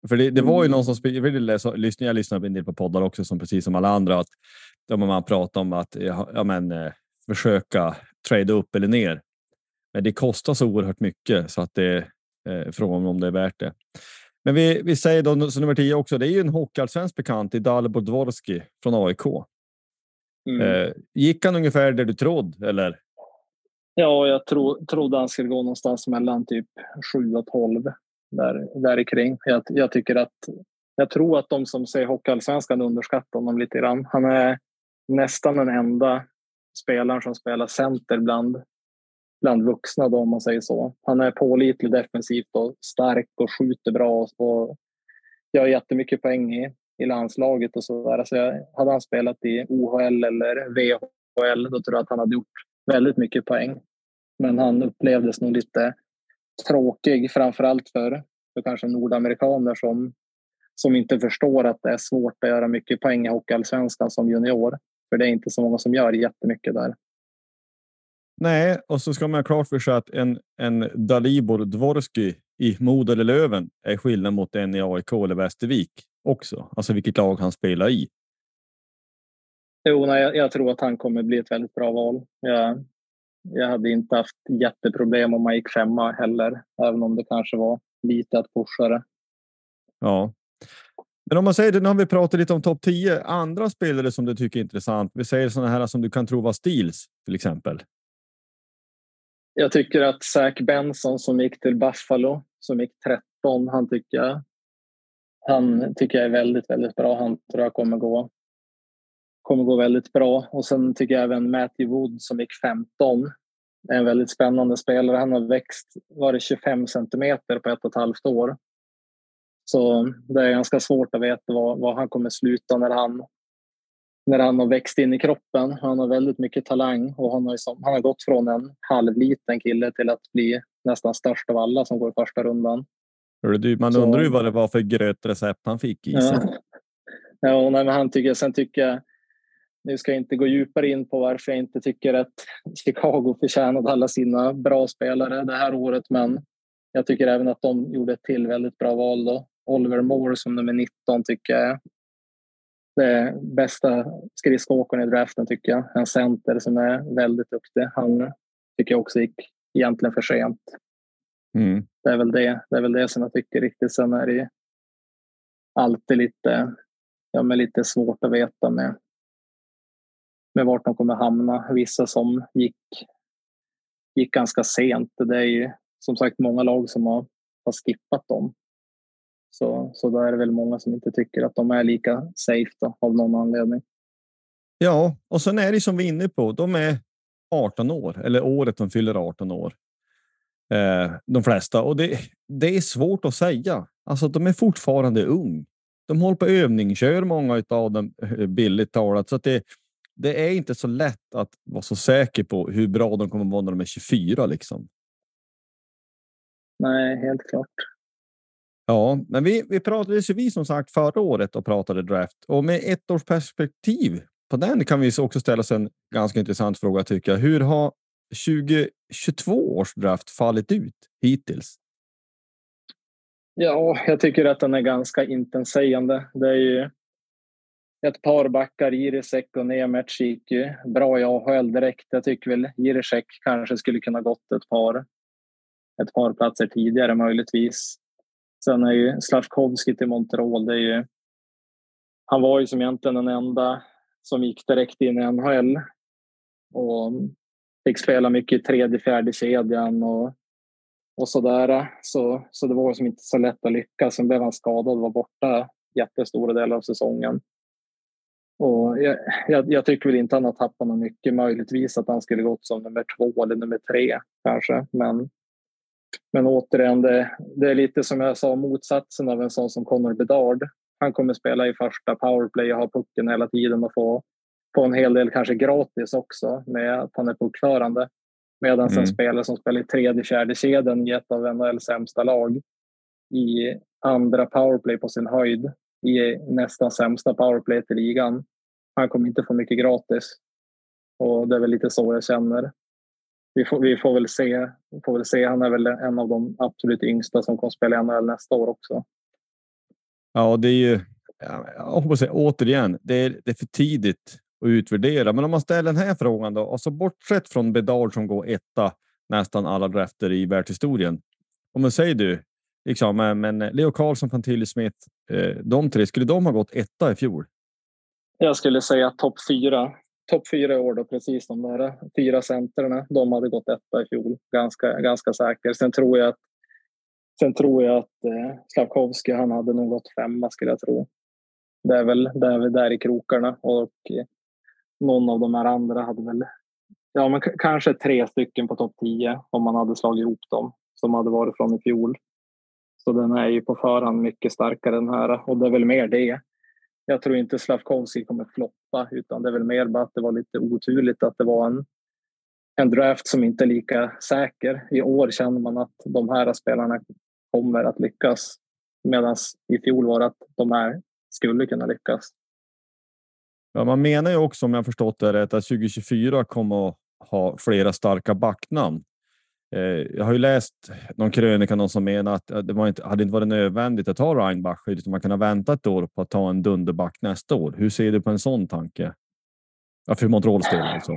För det, det var ju någon som jag, läsa, lyssna, jag lyssnar en del på poddar också, som precis som alla andra, att man pratar om att ja, men, eh, försöka trada upp eller ner. Men det kostar så oerhört mycket så att det eh, frågan om det är värt det. Men vi, vi säger då så nummer tio också. Det är ju en hockeyallsvensk bekant i Dalibor Dvorski från AIK. Mm. Eh, gick han ungefär där du trodde eller? Ja, jag tro, trodde han skulle gå någonstans mellan typ 7 och 12 där, där kring. Jag, jag tycker att jag tror att de som ser Hockeyallsvenskan underskattar honom lite grann. Han är nästan den enda spelaren som spelar center bland, bland vuxna då, om man säger så. Han är pålitlig defensivt och stark och skjuter bra och gör jättemycket poäng i, i landslaget och så där. Så jag, hade han spelat i OHL eller VHL då tror jag att han hade gjort väldigt mycket poäng. Men han upplevdes nog lite tråkig, framförallt för, för kanske nordamerikaner som, som inte förstår att det är svårt att göra mycket poäng i Hockeyallsvenskan som junior. För det är inte så många som gör jättemycket där. Nej, och så ska man ha klart för sig att en, en Dalibor Dvorski i Modo eller Löven är skillnad mot en i AIK eller Västervik också. Alltså vilket lag han spelar i. Jo, nej, jag, jag, tror att han kommer bli ett väldigt bra val. Jag, jag hade inte haft jätteproblem om man gick femma heller, även om det kanske var lite att pusha det. Ja, men om man säger det, nu har vi pratat lite om topp 10 andra spelare som du tycker är intressant. Vi säger sådana här som du kan tro var Steels till exempel. Jag tycker att Zach Benson som gick till Buffalo, som gick 13, han tycker jag, han tycker jag är väldigt, väldigt bra. Han tror jag kommer gå, kommer gå väldigt bra. Och sen tycker jag även Matthew Wood som gick 15 är en väldigt spännande spelare. Han har växt, var det 25 centimeter på ett och ett halvt år. Så det är ganska svårt att veta var, var han kommer sluta när han, när han har växt in i kroppen. Han har väldigt mycket talang och han har, liksom, han har gått från en halvliten kille till att bli nästan störst av alla som går i första rundan. Man undrar ju vad det var för grötrecept han fick i sig. Ja, ja nej, men han tycker, sen tycker jag, nu ska jag inte gå djupare in på varför jag inte tycker att Chicago förtjänade alla sina bra spelare det här året, men jag tycker även att de gjorde ett till väldigt bra val. Då. Oliver Moore som nummer 19 tycker jag är bästa skridskoåkaren i draften tycker jag. En center som är väldigt duktig. Han tycker jag också gick egentligen för sent. Mm. Det, är väl det, det är väl det som jag tycker riktigt. Sen är det alltid lite, ja, men lite svårt att veta med, med vart de kommer hamna. Vissa som gick, gick ganska sent. Det är ju som sagt många lag som har, har skippat dem. Så, så då är det väl många som inte tycker att de är lika safe då, av någon anledning. Ja, och sen är det som vi är inne på. De är 18 år eller året de fyller 18 år. Eh, de flesta och det, det är svårt att säga. Alltså, de är fortfarande ung. De håller på övningskör många av dem eh, billigt talat, så att det, det är inte så lätt att vara så säker på hur bra de kommer att vara när de är 24 liksom. Nej, helt klart. Ja, men vi, vi pratade vi som sagt förra året och pratade draft och med ett års perspektiv på den kan vi också ställa oss en ganska intressant fråga tycker jag. Hur har 2022 års draft fallit ut hittills? Ja, jag tycker att den är ganska intetsägande. Det är ju ett par backar, Jirisek och Nemec gick ju bra i AHL direkt. Jag tycker väl Jirisek kanske skulle kunna gått ett par, ett par platser tidigare möjligtvis. Sen är ju Slavkovski till Montreal, det är ju, han var ju som egentligen den enda som gick direkt in i NHL och fick spela mycket i tredje, fjärde kedjan och, och sådär. Så, så det var som inte så lätt att lyckas. Sen blev han skadad och var borta jättestora delar av säsongen. Och jag, jag, jag, tycker väl inte han har tappat något mycket. Möjligtvis att han skulle gått som nummer två eller nummer tre kanske. Men, men återigen, det, det är lite som jag sa motsatsen av en sån som Connor Bedard. Han kommer spela i första powerplay och ha pucken hela tiden och få, få en hel del kanske gratis också med att han är puckförande. Medan mm. en spelare som spelar i tredje, fjärde kedjan i ett av NHLs sämsta lag i andra powerplay på sin höjd i nästan sämsta powerplay i ligan. Han kommer inte få mycket gratis. Och det är väl lite så jag känner. Vi får, vi får, väl, se, får väl se. Han är väl en av de absolut yngsta som kommer spela i NHL nästa år också. Ja, det är ju. Jag hoppas säga, återigen, det är, det är för tidigt att utvärdera. Men om man ställer den här frågan då, alltså bortsett från Bedard som går etta nästan alla drafter i världshistorien. Om man säger du, liksom, men Leo Karlsson, Pantilli Smith, eh, de tre, skulle de ha gått etta i fjol? Jag skulle säga topp fyra. Topp fyra i år då, precis de där fyra centerna. De hade gått etta i fjol, ganska, ganska säker. Sen tror jag att, sen tror jag att eh, Slavkovski, han hade nog gått femma skulle jag tro. Det är väl, det är väl där i krokarna och eh, någon av de här andra hade väl Ja, men kanske tre stycken på topp 10 om man hade slagit ihop dem som hade varit från i fjol. Så den är ju på förhand mycket starkare den här och det är väl mer det. Jag tror inte Slavkovski kommer floppa utan det är väl mer bara att det var lite oturligt att det var en, en draft som inte är lika säker. I år känner man att de här spelarna kommer att lyckas medan i fjol var det att de här skulle kunna lyckas. Ja, man menar ju också om jag förstått det rätt att 2024 kommer att ha flera starka backnamn. Eh, jag har ju läst någon krönika någon som menar att eh, det var inte, hade inte varit nödvändigt att ta Reinbach utan man kunde vänta ett år på att ta en dunderback nästa år. Hur ser du på en sån tanke? Ja, för Montreals del alltså.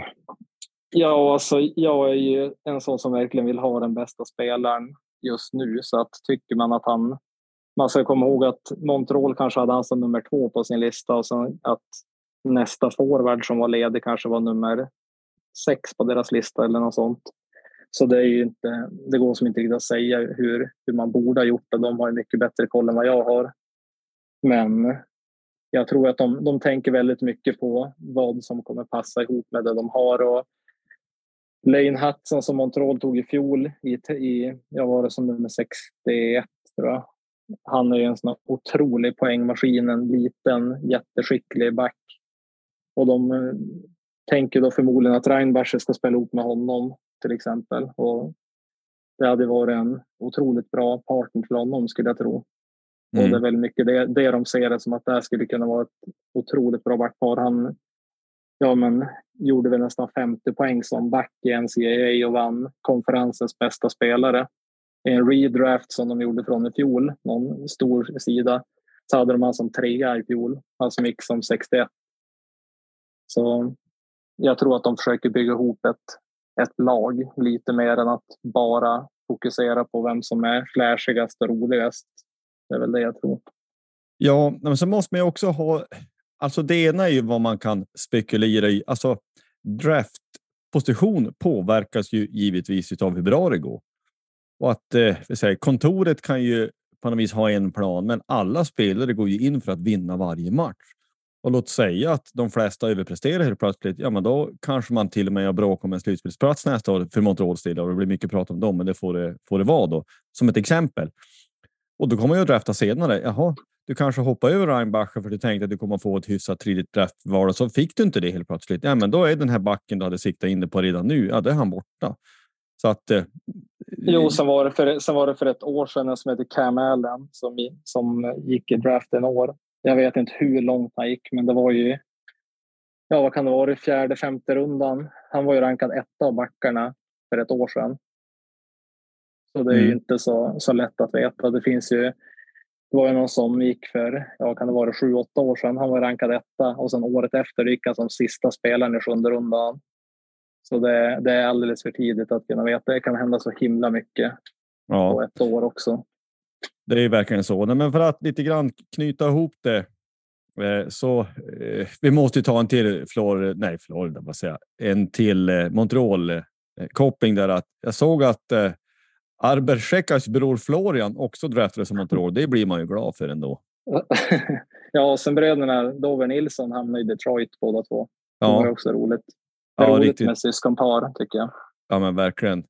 Ja, alltså, jag är ju en sån som verkligen vill ha den bästa spelaren just nu. Så att tycker man att han... Man ska komma ihåg att Montreal kanske hade han som nummer två på sin lista och sen att nästa forward som var ledig kanske var nummer sex på deras lista eller något sånt. Så det, är ju inte, det går som inte riktigt att säga hur, hur man borde ha gjort det. De har ju mycket bättre koll än vad jag har. Men jag tror att de, de tänker väldigt mycket på vad som kommer passa ihop med det de har. Och Lane Hudson som Montreal tog i fjol, i, i, jag var det som nummer 61 tror jag. Han är ju en sån otrolig poängmaskin, en liten jätteskicklig back. Och de eh, tänker då förmodligen att Reinbacher ska spela ihop med honom till exempel. Och det hade varit en otroligt bra partner för honom skulle jag tro. Mm. Och det är väldigt mycket det, det de ser det som att det här skulle kunna vara ett otroligt bra backpar. Han ja, men, gjorde väl nästan 50 poäng som back i NCAA och vann konferensens bästa spelare. I en redraft som de gjorde från i fjol, någon stor sida, så hade de han som trea i fjol. Han som gick som 61. Så jag tror att de försöker bygga ihop ett ett lag lite mer än att bara fokusera på vem som är flashigast och roligast. Det är väl det jag tror. Ja, men så måste man ju också ha. Alltså, det ena är ju vad man kan spekulera i. Alltså draftposition påverkas ju givetvis av hur bra det går och att eh, säga, kontoret kan ju på något vis ha en plan, men alla spelare går ju in för att vinna varje match. Och låt säga att de flesta överpresterar helt plötsligt. Ja, men då kanske man till och med har bråk om en slutspelsplats nästa år för Montreal. del. Och det blir mycket prat om dem, men det får det, får det vara då som ett exempel. Och då kommer jag att drafta senare. Jaha, du kanske hoppar över Reinbacher för du tänkte att du kommer få ett hyfsat tidigt draftval och så fick du inte det helt plötsligt. Ja, men då är den här backen du hade siktat in dig på redan nu. Ja, då är han borta. Så att. Eh, jo, sen var, det för, sen var det för ett år sedan som heter Cam Allen som, som gick i draften år jag vet inte hur långt han gick, men det var ju ja, vad kan det vara, fjärde, femte rundan. Han var ju rankad etta av backarna för ett år sedan. Så det är Mm. ju inte så, så lätt att veta. Det finns ju det var ju någon som gick för, ja kan det vara sju, åtta år sedan, han var rankad etta och sen året efter gick han som sista spelaren i sjunde rundan. Så det, det är alldeles för tidigt att kunna veta. Det kan hända så himla mycket Ja. på ett år också. Det är verkligen så. Men för att lite grann knyta ihop det. eh, Så eh, vi måste ju ta en till Florida, nej Florida, vad säger en till eh, Montreal koppling där att jag såg att Arber Schekas bror Florian också draftades som Montreal. Det blir man ju glad för ändå. ja, och sen bröderna Dover Nilsson hamnade i Detroit båda två. Det var ju Ja, också roligt. Det är ja roligt riktigt. med syskonpar tycker jag. Ja, men verkligen.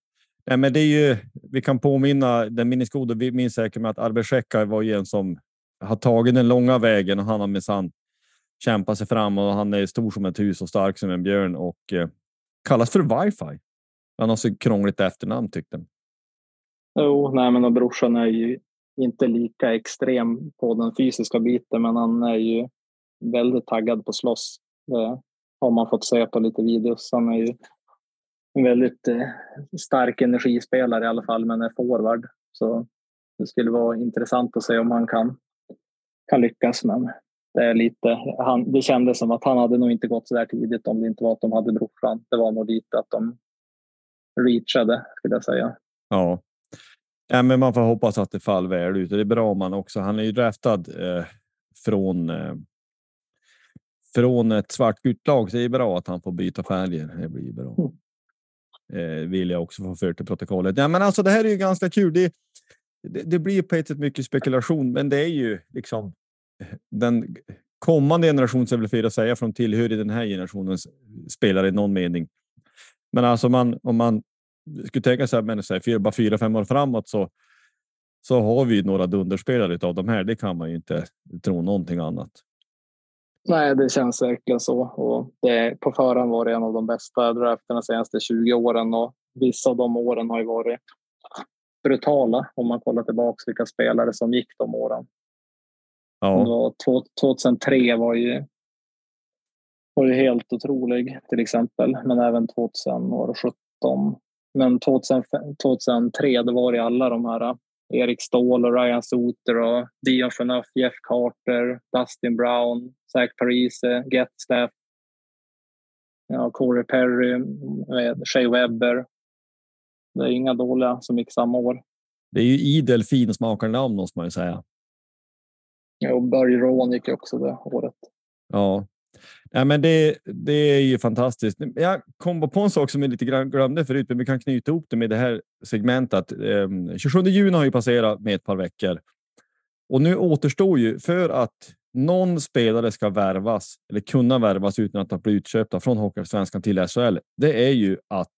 Nej, men det är ju, vi kan påminna den minnesgode, vi minns säkert med att Arber var ju en som har tagit den långa vägen och han har minsann kämpat sig fram och han är stor som ett hus och stark som en björn och eh, kallas för wifi. Han har så krångligt efternamn tyckte han. Jo, nej men och brorsan är ju inte lika extrem på den fysiska biten men han är ju väldigt taggad på slåss. Det har man fått se på lite videos. Han är ju en väldigt eh, stark energispelare i alla fall men är forward. Så det skulle vara intressant att se om han kan, kan lyckas. Men det, är lite, han, det kändes som att han hade nog inte gått så där tidigt om det inte var att de hade brorsan. Det var nog lite att de reachade skulle jag säga. Ja. ja, men man får hoppas att det faller väl ut. Det är bra om man också. Han är ju draftad eh, från eh, från ett svartgult lag. Så det är bra att han får byta färger. Det blir bra. Eh, vill jag också få fört till protokollet. Ja, men alltså, det här är ju ganska kul. Det, det, det blir på ett sätt mycket spekulation, men det är ju liksom eh, den kommande generationen, så jag vill fira säga, från tillhör i den här generationens spelare i någon mening. Men alltså man, om man skulle tänka sig, men, så här, fyra, bara fyra, fem år framåt så, så har vi några dunderspelare av de här. Det kan man ju inte tro någonting annat. Nej, det känns verkligen så. Och det, på förhand var det en av de bästa drafterna de senaste 20 åren och vissa av de åren har ju varit brutala om man kollar tillbaka vilka spelare som gick de åren. Ja, Det var två- 2003 var ju, var ju helt otrolig till exempel, men även 2017. Men 2005 2003 då var det alla de här Erik Ståhl och Ryan Suter och Dion Phaneuf, Jeff Carter, Dustin Brown, Zach Parise, Getstaff, ja, Corey Perry, eh, Shea Webber. Det är inga dåliga som gick samma år. det är ju idel finsmakande namn måste man ju säga. Ja, och Börje Rowan gick också det året. Ja, Ja, men det, det är ju fantastiskt. Jag kom på en sak som jag lite grann glömde förut, men vi kan knyta ihop det med det här segmentet. Ehm, 27 juni har ju passerat med ett par veckor och nu återstår ju för att någon spelare ska värvas eller kunna värvas utan att ha blivit utköpta från Hockeyallsvenskan till SHL. Det är ju att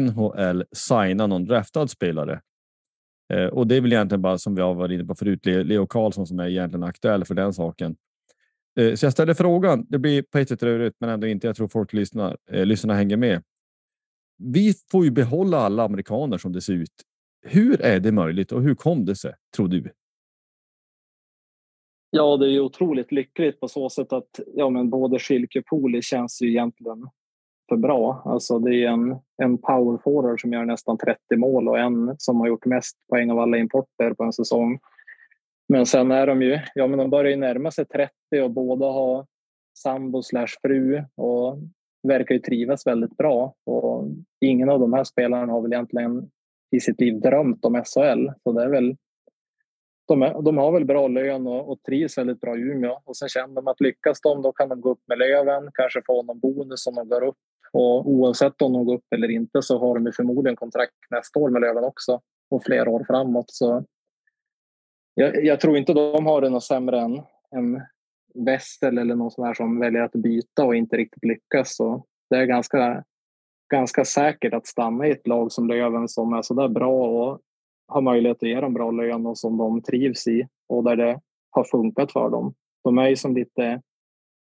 NHL signar någon draftad spelare. Eh, och det är väl egentligen bara som vi har varit inne på förut, Leo Karlsson som är egentligen aktuell för den saken. Eh, så jag ställer frågan. Det blir på ett sätt rörigt, men ändå inte. Jag tror folk lyssnar, eh, lyssnarna hänger med. Vi får ju behålla alla amerikaner som det ser ut. Hur är det möjligt och hur kom det sig, tror du? Ja, det är ju otroligt lyckligt på så sätt att ja, men både Schilke och Poli känns ju egentligen för bra. Alltså det är en, en power forward som gör nästan 30 mål och en som har gjort mest poäng av alla importer på en säsong. Men sen är de ju, ja men de börjar ju närma sig 30 och båda har sambo slash fru och verkar ju trivas väldigt bra. Och ingen av de här spelarna har väl egentligen i sitt liv drömt om SHL. Så det är väl de, är, de har väl bra lön och, och trivs väldigt bra i Umeå. Och sen känner de att lyckas de, då kan de gå upp med Löven, kanske få någon bonus om de går upp. Och oavsett om de går upp eller inte så har de ju förmodligen kontrakt nästa år med Löven också och flera år framåt. Så jag, jag tror inte de har det något sämre än, än Wessel eller någon sån här som väljer att byta och inte riktigt lyckas. Så det är ganska, ganska säkert att stanna i ett lag som Löven som är så där bra och har möjlighet att ge dem bra lön och som de trivs i och där det har funkat för dem. De är ju som lite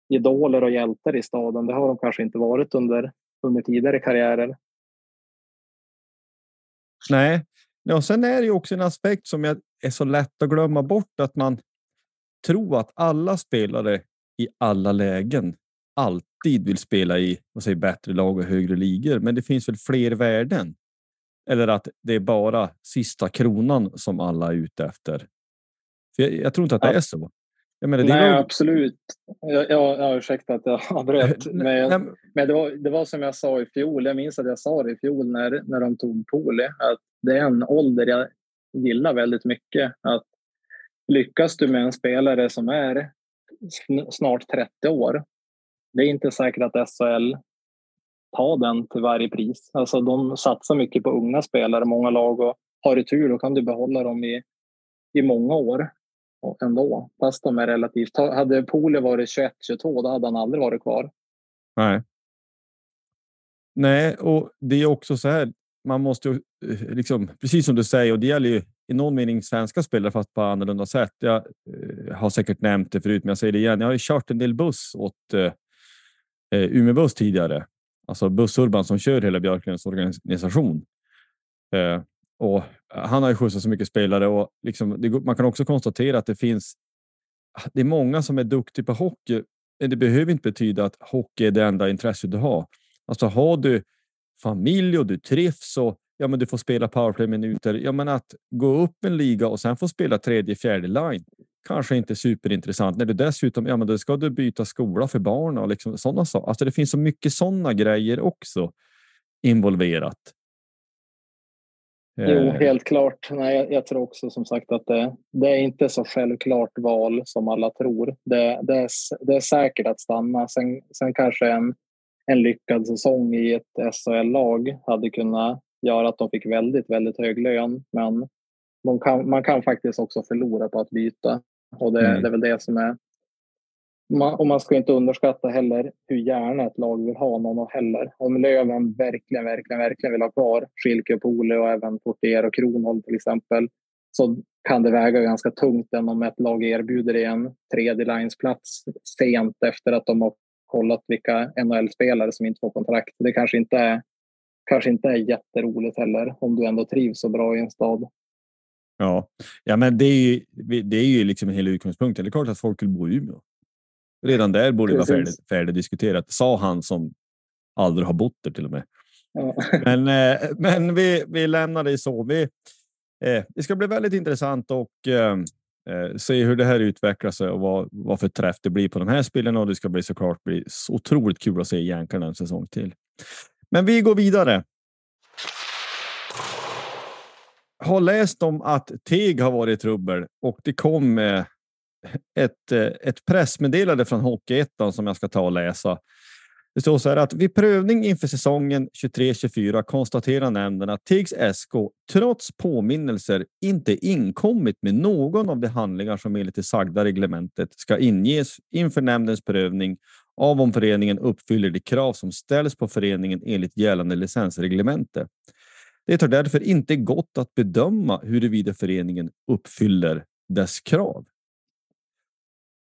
idoler och hjältar i staden. Det har de kanske inte varit under, under tidigare karriärer. Nej, ja, och sen är det ju också en aspekt som jag är så lätt att glömma bort att man tror att alla spelare i alla lägen alltid vill spela i vad säger, bättre lag och högre ligor. Men det finns väl fler värden. Eller att det är bara sista kronan som alla är ute efter. För jag, jag tror inte att det är så. Jag menar, Nej, var... absolut. Jag, jag, jag ursäkta att jag avbröt. Men, men det, var, det var som jag sa i fjol. Jag minns att jag sa det i fjol när, när de tog Poli. Att det är en ålder jag gillar väldigt mycket. Att lyckas du med en spelare som är snart 30 år. Det är inte säkert att SHL tar den till varje pris. Alltså de satsar mycket på unga spelare, många lag och har du tur då kan du behålla dem i, i många år ändå, fast de är relativt... Hade Pole varit 21-22 då hade han aldrig varit kvar. Nej. Nej, och det är också så här. Man måste ju eh, liksom, precis som du säger, och det gäller ju i någon mening svenska spelare fast på annorlunda sätt. Jag eh, har säkert nämnt det förut, men jag säger det igen. Jag har ju kört en del buss åt eh, eh Umeå Buss tidigare, alltså Bussurban som kör hela Björklunds organisation. Eh, och han har ju skjutsat så mycket spelare och liksom, det, man kan också konstatera att det finns. Ah, det är många som är duktiga på hockey. Men det behöver inte betyda att hockey är det enda intresse du har. Alltså har du familj och du trivs och ja, men du får spela powerplay-minuter. Ja, men att gå upp en liga och sen få spela tredje, fjärde line kanske inte superintressant. När du dessutom ja, men då ska du byta skola för barn och liksom sådana saker. Alltså det finns så mycket sådana grejer också involverat. Jo, eh. helt klart. Nej, jag, jag, tror också som sagt att det, det, är inte så självklart val som alla tror. Det, det, är, det är säkert att stanna. Sen, sen kanske en, en lyckad säsong i ett SHL-lag hade kunnat göra att de fick väldigt, väldigt hög lön. Men kan, man kan faktiskt också förlora på att byta. Och det, mm. det är väl det som är man, och man ska inte underskatta heller hur gärna ett lag vill ha någon heller. Om Löven verkligen, verkligen, verkligen vill ha kvar Schilke och Pole och även Portier och Kronholm till exempel så kan det väga ganska tungt än om ett lag erbjuder en tredje linesplats sent efter att de har kollat vilka NHL-spelare som inte får kontrakt. Det kanske inte är, kanske inte är jätteroligt heller om du ändå trivs så bra i en stad. Ja, ja men det är ju, det är ju liksom hela utgångspunkten. Det är klart att folk vill bo i Umeå. Redan där borde det vara färdigt, färdigdiskuterat, sa han som aldrig har bott där till och med. Ja. Men, eh, men vi, vi lämnar det så. Vi, eh, det ska bli väldigt intressant och eh, se hur det här utvecklar sig och vad, vad för träff det blir på de här spelen. Och det ska bli såklart bli så otroligt kul att se Jänkarna en säsong till. Men vi går vidare. Har läst om att Teg har varit i trubbel och det kom eh, ett, eh, ett pressmeddelande från Hockeyettan som jag ska ta och läsa. Det står så här att vid prövning inför säsongen 23-24 konstaterar nämnden att Tigs SK trots påminnelser inte inkommit med någon av de handlingar som enligt det sagda reglementet ska inges inför nämndens prövning av om föreningen uppfyller de krav som ställs på föreningen enligt gällande licensreglemente. Det har därför inte gått att bedöma huruvida föreningen uppfyller dess krav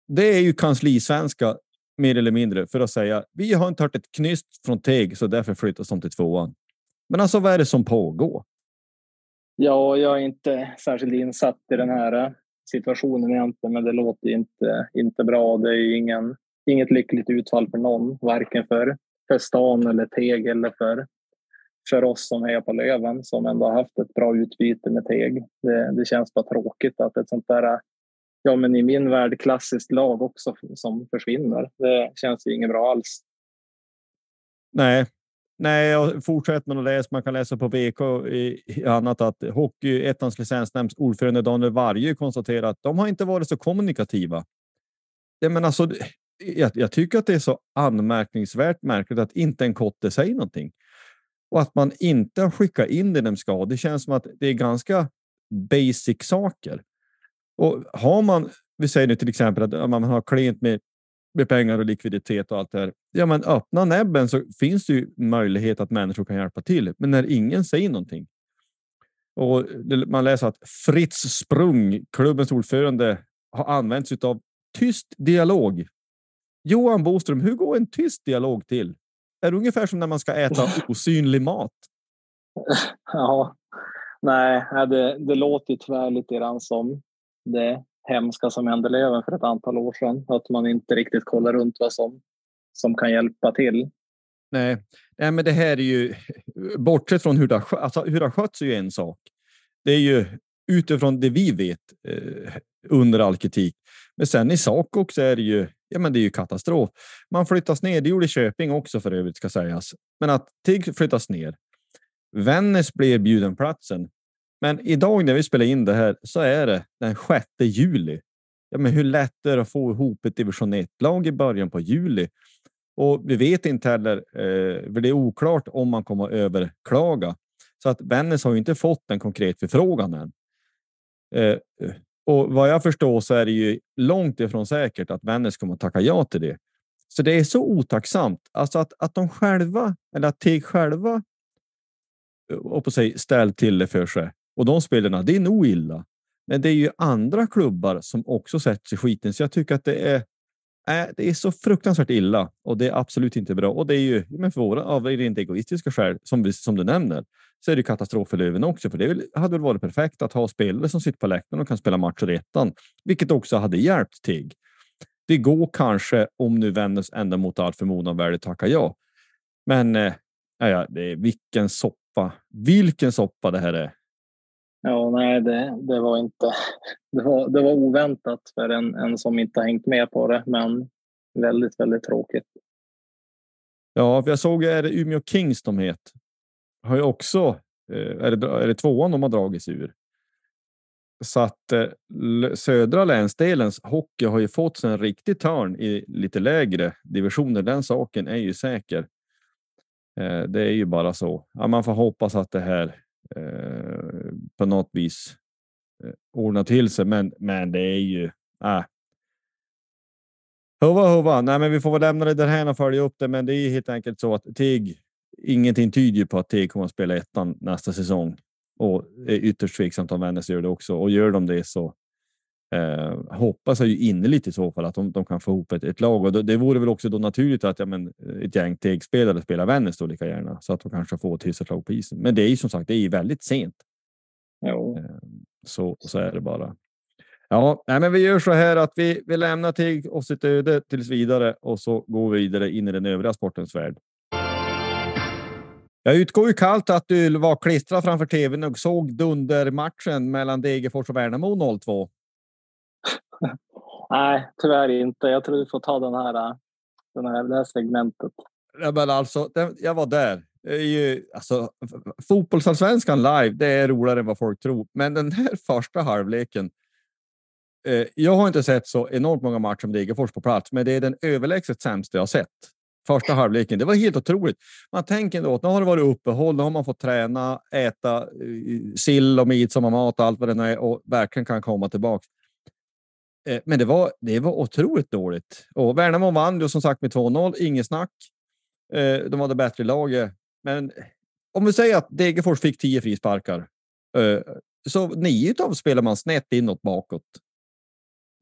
det är ju kanslisvenska mer eller mindre för att säga vi har inte hört ett knyst från Teg så därför flyttas de till tvåan. Men alltså vad är det som pågår? Ja, jag är inte särskilt insatt i den här eh, situationen egentligen, men det låter inte, inte bra. Det är ingen, inget lyckligt utfall för någon, varken för, för stan eller Teg eller för, för oss som är på Löven som ändå har haft ett bra utbyte med Teg. Det, det känns bara tråkigt att ett sånt där ja, men i min värld klassiskt lag också som försvinner. Det känns ju inget bra alls. Nej, Nej, fortsätt fortsätter man att läsa. Man kan läsa på VK i, i annat att hockeyettans licensnämnds ordförande Daniel Varje konstaterar att de har inte varit så kommunikativa. Ja, men alltså, jag, jag, tycker att det är så anmärkningsvärt märkligt att inte en kotte säger någonting och att man inte har skickat in det de ska. Det känns som att det är ganska basic saker. Och har man, vi säger nu till exempel att man har klent med, med pengar och likviditet och allt det här. Ja, men öppna näbben så finns det ju möjlighet att människor kan hjälpa till. Men när ingen säger någonting. Och man läser att Fritz Sprung, klubbens ordförande, har använt sig av tyst dialog. Johan Boström, hur går en tyst dialog till? Är det ungefär som när man ska äta osynlig mat? Ja, nej, det, det låter tyvärr lite grann som det hemska som hände Löven för ett antal år sedan. Att man inte riktigt kollar runt vad som, som kan hjälpa till. Nej, Nej men det här är ju bortsett från hur det, har, alltså, hur det har skötts är ju en sak. Det är ju utifrån det vi vet eh, under all kritik. Men sen i sak också är det ju, ja, men det är ju katastrof. Man flyttas ner. Det gjorde Köping också för övrigt ska sägas, men att TIG flyttas ner. Vännäs blir erbjuden platsen, men idag när vi spelar in det här så är det den 6 juli. Ja, men hur lätt är det att få ihop ett division 1-lag i början på juli? Och vi vet inte heller, eh, för det är oklart om man kommer att överklaga. Så att Vännäs har ju inte fått en konkret förfrågan än. Eh, och vad jag förstår så är det ju långt ifrån säkert att Vännäs kommer att tacka ja till det. Så det är så otacksamt. Alltså att, att de själva, eller att TIG själva, eh, och på sig ställt till det för sig. Och de spelarna, det är nog illa. Men det är ju andra klubbar som också sätter sig skiten. Så jag tycker att det är, äh, det är så fruktansvärt illa och det är absolut inte bra. Och det är ju men för våra av rent egoistiska skäl, som, som du nämner, så är det katastrof för Löven också. För det hade väl varit perfekt att ha spelare som sitter på läktaren och kan spela matcher i ettan, vilket också hade hjälpt TIG. Det går kanske om nu Vännäs ända mot all förmodan väljer tacka eh, ja. Men äh, ja, det är vilken soppa, vilken soppa det här är. Ja, nej, det, det var inte. Det var, det var oväntat för en, en som inte hängt med på det, men väldigt, väldigt tråkigt. Ja, för jag såg är det Umeå Kings de heter. Har ju också. Eh, är det, är det tvåan de har dragits ur? Så att eh, södra länsdelens hockey har ju fått sig en riktig törn i lite lägre divisioner. Den saken är ju säker. Eh, det är ju bara så. Ja, man får hoppas att det här Eh, på något vis eh, ordna till sig. Men, men det är ju. Äh. Hova, hova. Nej, men vi får väl lämna det därhän och följa upp det. Men det är helt enkelt så att TIG. Ingenting tyder på att TIG kommer att spela ettan nästa säsong och är ytterst tveksamt om Vännäs gör det också. Och gör de det så Eh, hoppas jag ju innerligt i så fall att de, de kan få ihop ett, ett lag och det, det vore väl också då naturligt att ja, men, ett gäng tegspelare spelar Vännäs då lika gärna så att de kanske får ett hyfsat lag på isen. Men det är ju som sagt, det är ju väldigt sent. Jo. Eh, så, så är det bara. Ja, nej, men vi gör så här att vi, vi lämnar TIG och sitt öde tills vidare och så går vi vidare in i den övriga sportens värld. Jag utgår ju kallt att du var klistrad framför tvn och såg dundermatchen mellan Degerfors och Värnamo 02. Nej, tyvärr inte. Jag tror du får ta den här, äh, den här, det här segmentet. Ja, men alltså, jag var där. Det är ju, alltså, fotbollsallsvenskan live, det är roligare än vad folk tror. Men den här första halvleken. Eh, jag har inte sett så enormt många matcher med Degerfors på plats, men det är den överlägset sämsta jag sett. Första halvleken. Det var helt otroligt. Man tänker ändå att nu har det varit uppehåll, nu har man fått träna, äta eh, sill och midsommarmat och allt vad det är och verkligen kan komma tillbaka. Eh, men det var, det var otroligt dåligt. Och Värnamo vann ju som sagt med 2-0, inget snack. Eh, de hade bättre laget. Men eh, om vi säger att Degerfors fick 10 frisparkar, så nio av spelar man snett inåt bakåt.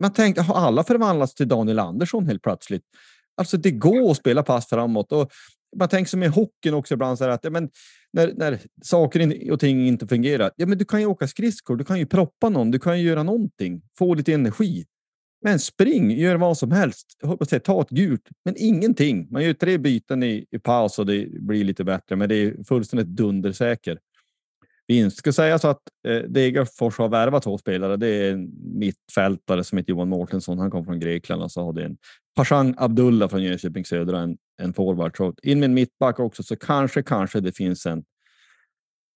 Man tänkte, har alla förvandlats till Daniel Andersson helt plötsligt? Alltså det går att spela pass framåt. Och man tänker som i hockeyn också ibland så här att ja, men när, när saker och ting inte fungerar. Ja, men du kan ju åka skridskor, du kan ju proppa någon, du kan ju göra någonting, få lite energi. Men spring, gör vad som helst. Säga, ta ett gult, men ingenting. Man gör tre byten i, i paus och det blir lite bättre, men det är fullständigt dundersäker vinst. Ska säga så att eh, Degerfors har värvat två spelare. Det är en mittfältare som heter Johan Mårtensson. Han kom från Grekland och så har det en Pashang Abdullah från Jönköping Södra, en, en forward. Så in med en mittback också, så kanske, kanske det finns en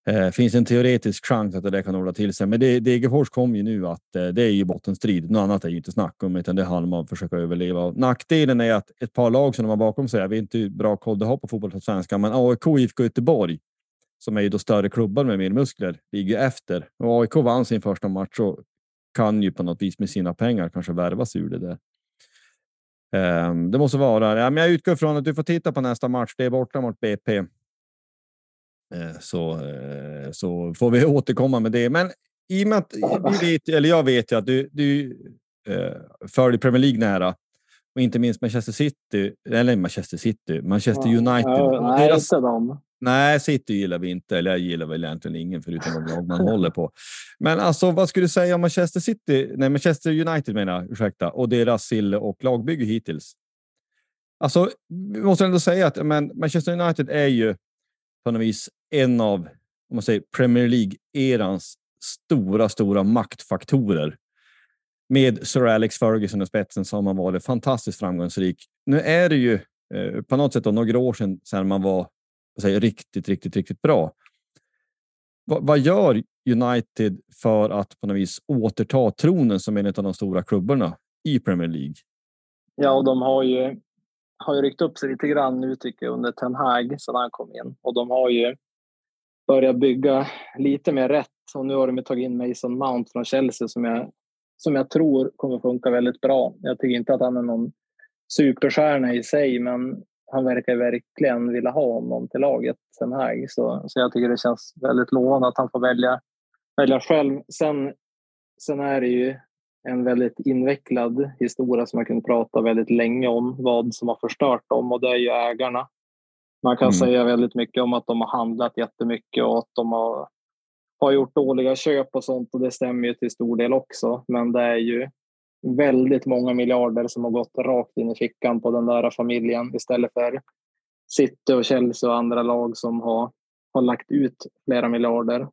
Eh, finns en teoretisk chans att det där kan ordna till sig, men det, Degerfors kom ju nu att eh, det är ju bottenstrid. Något annat är ju inte snack om, utan det handlar om att försöka överleva. Nackdelen är att ett par lag som de har bakom sig, jag vet inte hur bra koll de har på fotboll på svenska, men AIK och IFK Göteborg, som är ju då större klubbar med mer muskler, ligger efter. Och AIK vann sin första match och kan ju på något vis med sina pengar kanske värvas ur det där. Um, det måste vara. Ja, men jag utgår från att du får titta på nästa match. Det är borta mot BP. Eh, så, eh, så får vi återkomma med det. Men i och med att vi vet, eller jag vet ju att du, du eh, följer Premier League nära och inte minst Manchester City, eller Manchester City, Manchester United. Ja, nej, deras, inte dem. Nej, City gillar vi inte, eller jag gillar väl egentligen ingen förutom de lag man håller på. Men alltså, vad skulle du säga om Manchester City? Nej, Manchester United menar jag, ursäkta, och deras sill och lagbygge hittills. Alltså, vi måste ändå säga att men Manchester United är ju på något vis en av om man säger Premier League-erans stora, stora maktfaktorer. Med Sir Alex Ferguson i spetsen så har man varit fantastiskt framgångsrik. Nu är det ju eh, på något sätt då, några år sedan, sedan man var säger, riktigt, riktigt, riktigt bra. Va, vad gör United för att på något vis återta tronen som en av de stora klubbarna i Premier League? Ja, och de har ju, har ju ryckt upp sig lite grann nu tycker jag under Ten Hag sedan han kom in. Och de har ju börjat bygga lite mer rätt. Och nu har de tagit in Mason Mount från Chelsea som jag, som jag tror kommer funka väldigt bra. Jag tycker inte att han är någon superstjärna i sig, men han verkar verkligen vilja ha honom till laget, Ten Hag. Så, så jag tycker det känns väldigt lovande att han får välja, välja själv. Sen, sen är det ju en väldigt invecklad historia som man kan prata väldigt länge om, vad som har förstört dem och det är ju ägarna. Man kan mm. säga väldigt mycket om att de har handlat jättemycket och att de har, har gjort dåliga köp och sånt och det stämmer ju till stor del också. Men det är ju väldigt många miljarder som har gått rakt in i fickan på den där familjen istället för City och Chelsea och andra lag som har, har lagt ut flera miljarder.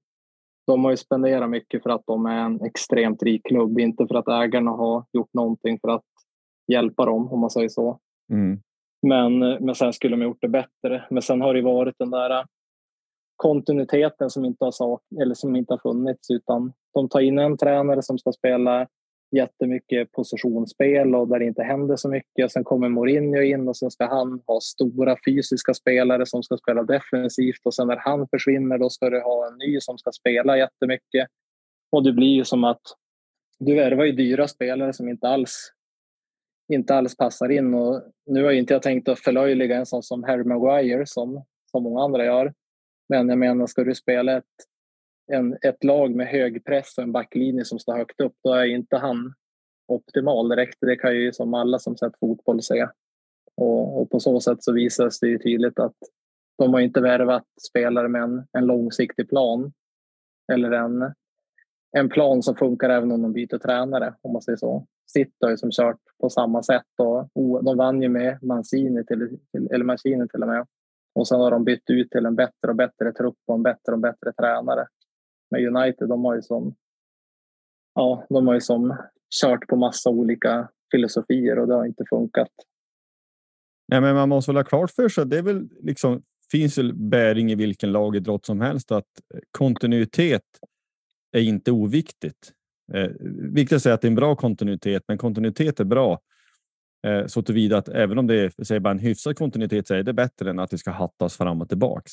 De har ju spenderat mycket för att de är en extremt rik klubb, inte för att ägarna har gjort någonting för att hjälpa dem, om man säger så. Mm. Men, men sen skulle de gjort det bättre. Men sen har det varit den där kontinuiteten som inte har, sak, eller som inte har funnits, utan de tar in en tränare som ska spela jättemycket positionsspel och där det inte händer så mycket. Sen kommer Mourinho in och sen ska han ha stora fysiska spelare som ska spela defensivt och sen när han försvinner då ska du ha en ny som ska spela jättemycket. Och det blir ju som att du värvar ju dyra spelare som inte alls inte alls passar in. Och nu har inte jag tänkt att förlöjliga en sån som Harry Maguire som, som många andra gör. Men jag menar, ska du spela ett en, ett lag med hög press och en backlinje som står högt upp, då är inte han optimal direkt. Det kan ju som alla som sett fotboll se. Och, och på så sätt så visas det ju tydligt att de har inte värvat spelare med en, en långsiktig plan. Eller en, en plan som funkar även om de byter tränare, om man säger så. City har ju som kört på samma sätt och de vann ju med Mancini till, eller Mancini till och med. Och sen har de bytt ut till en bättre och bättre trupp och en bättre och bättre tränare med United, de har ju som, ja, de har ju som kört på massa olika filosofier och det har inte funkat. Nej, men man måste väl ha klart för sig. Det är väl liksom finns väl bäring i vilken lagidrott som helst att eh, kontinuitet är inte oviktigt. Eh, viktigt att säga att det är en bra kontinuitet, men kontinuitet är bra eh, så tillvida att även om det är säg bara en hyfsad kontinuitet så är det bättre än att det ska hattas fram och tillbaks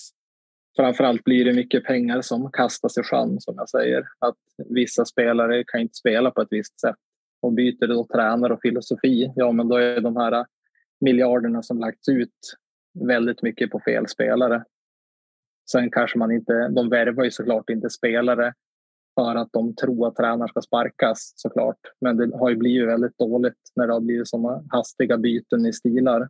framförallt blir det mycket pengar som kastas i sjön som jag säger. Att vissa spelare kan inte spela på ett visst sätt och byter då tränare och filosofi, ja men då är de här miljarderna som lagts ut väldigt mycket på fel spelare. Sen kanske man inte, de värvar ju såklart inte spelare för att de tror att tränaren ska sparkas såklart. Men det har ju blivit väldigt dåligt när det har blivit sådana hastiga byten i stilar.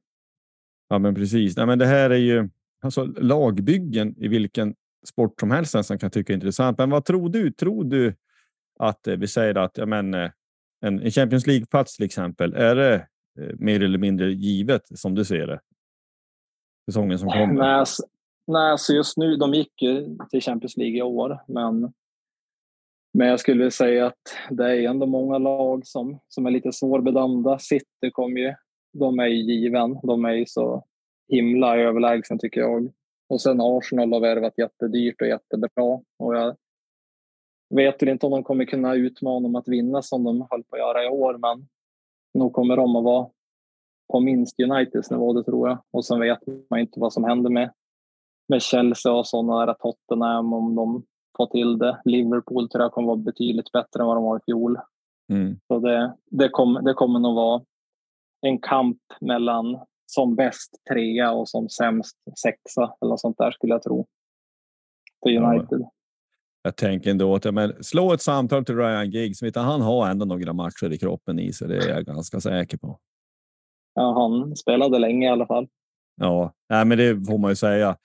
Ja, men precis. Nej, men det här är ju alltså lagbyggen i vilken sport som helst som kan tycka är intressant. Men vad tror du? Tror du att eh, vi säger att ja, men, eh, en, Champions League-plats till exempel, är det eh, mer eller mindre givet som du ser det? Säsongen som kommer? Nej, alltså, nej, alltså just nu, de gick ju till Champions League i år, men men jag skulle säga att det är ändå många lag som, som är lite svårbedömda. City kom ju, de är ju given. De är ju så himla överlägsen tycker jag. Och sen Arsenal har värvat jättedyrt och jättebra. Och jag vet inte om de kommer kunna utmana om att vinna som de höll på att göra i år, men nog kommer de att vara på minst Uniteds nivå, det tror jag. Och sen vet man inte vad som händer med, med Chelsea och sådana där Tottenham om de får till det. Liverpool tror jag kommer vara betydligt bättre än vad de var i fjol. Mm. Så det, det, kom, det kommer nog vara en kamp mellan som bäst trea och som sämst sexa eller något sånt där skulle jag tro. För United. Ja. Jag tänker ändå att men, slå ett samtal till Ryan Giggs. Han har ändå några matcher i kroppen i sig. Det är jag ganska säker på. Ja, han spelade länge i alla fall. Ja, nej, men det får man ju säga.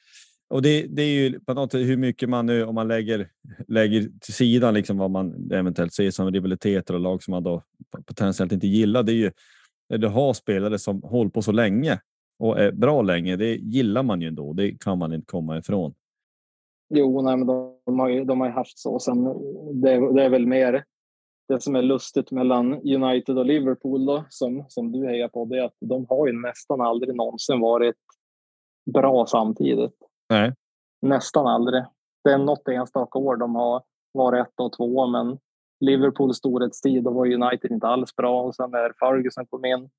Och det, det är ju på något sätt hur mycket man nu, om man lägger, lägger till sidan liksom vad man eventuellt ser som rivaliteter och lag som man då potentiellt inte gillar. Det är ju när du har spelare som håller på så länge och är bra länge, det gillar man ju ändå. Det kan man inte komma ifrån. Jo, nej, men de, har ju, de har haft så. Sen, det, det är väl mer det som är lustigt mellan United och Liverpool då, som, som du hejar på, det är att de har ju nästan aldrig någonsin varit bra samtidigt. Nej. Nästan aldrig. Det är något enstaka år de har varit ett och två, men Liverpools storhetstid, då var United inte alls bra och sen när Ferguson kom in,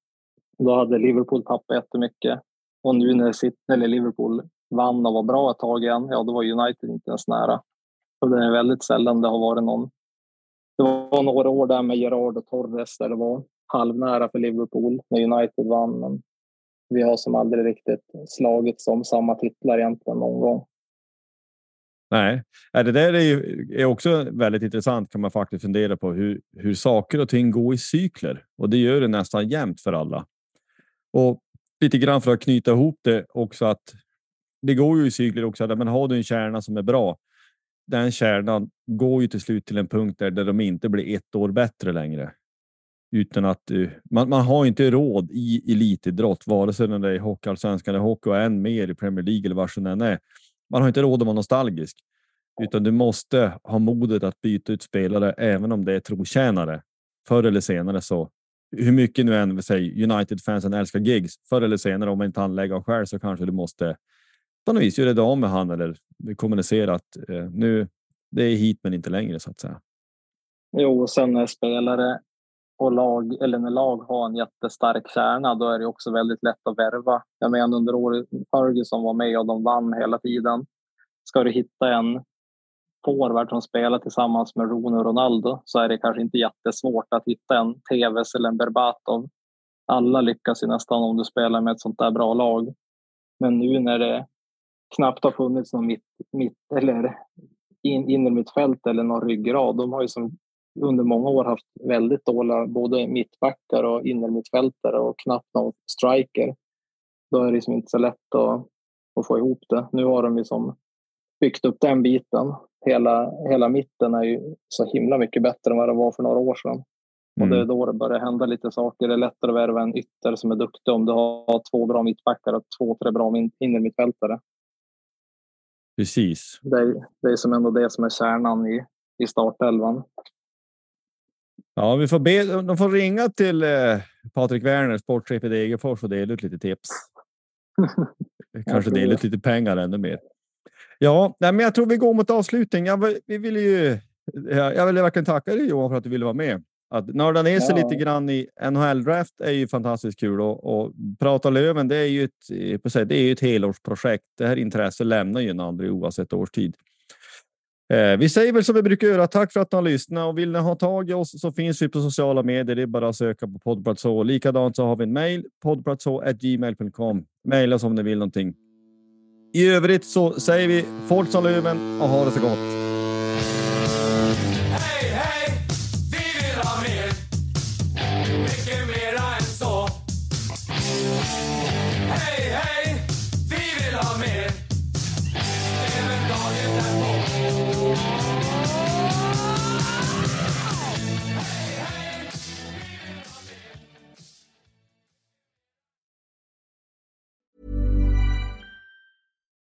då hade Liverpool tappat jättemycket. Och nu när City, eller Liverpool vann och var bra ett tag igen, ja då var United inte ens nära. Så det är väldigt sällan det har varit någon det var några år där med Gerard och Torres där det var halvnära för Liverpool när United vann. Men vi har som aldrig riktigt slagit som samma titlar egentligen någon gång. Nej, äh, det där är, ju, är också väldigt intressant kan man faktiskt fundera på hur, hur saker och ting går i cykler och det gör det nästan jämnt för alla. Och lite grann för att knyta ihop det också att det går ju i cykler också. Men har du en kärna som är bra, den kärnan går ju till slut till en punkt där, där de inte blir ett år bättre längre. Utan att eh, man, man har inte råd i elitidrott, vare sig när det är hockeyallsvenskan eller hockey och än mer i Premier League eller var som än är. Man har inte råd att vara nostalgisk, utan du måste ha modet att byta ut spelare, även om det är trotjänare. Förr eller senare så, hur mycket nu än säg United-fansen älskar gigs, förr eller senare om inte handlägger själv så kanske du måste på något vis göra det av med han eller kommunicera att eh, nu det är hit men inte längre så att säga. Jo, och sen när spelare och lag eller när lag har en jättestark kärna, då är det också väldigt lätt att värva. Jag menar under året Ferguson var med och de vann hela tiden. Ska du hitta en forward som spelar tillsammans med Rooney och Ronaldo så är det kanske inte jättesvårt att hitta en TVs eller en Berbatov. Alla lyckas ju nästan om du spelar med ett sånt där bra lag. Men nu när det knappt har funnits någon mitt, mitt eller in, fält eller någon ryggrad. De har ju som under många år haft väldigt dåliga både mittbackar och innermittfältare och knappt någon striker. Då är det liksom inte så lätt att, att få ihop det. Nu har de ju som byggt upp den biten. Hela, hela mitten är ju så himla mycket bättre än vad det var för några år sedan. Mm. Och det är mm. då det börjar hända lite saker. Det är lättare att värva en ytter som är duktig om du har två bra mittbackar och två, tre bra innermittfältare. Precis. Det är, det är som ändå det som är kärnan i, i startelvan. Ja, vi får be, de får ringa till eh, Patrik Werner, sportchef i Degerfors och dela ut lite tips. Kanske dela ut lite pengar ännu mer. Ja, nej, men jag tror vi går mot avslutning. Jag, vi vill ju, jag vill verkligen tacka dig Johan för att du ville vara med. Att nörda ner sig ja. lite grann i NHL-draft är ju fantastiskt kul och, och prata Löven. Det är ju ett, det är ju ett helårsprojekt. Det här intresset lämnar ju en aldrig oavsett årstid. Eh, vi säger väl som vi brukar göra. Tack för att ni har lyssnat och vill ni ha tag i oss så finns vi på sociala medier. Det är bara att söka på poddplatå. Likadant så har vi en mejl poddplatå.gmail.com. Maila om ni vill någonting. I övrigt så säger vi Forza Löven och ha det så gott.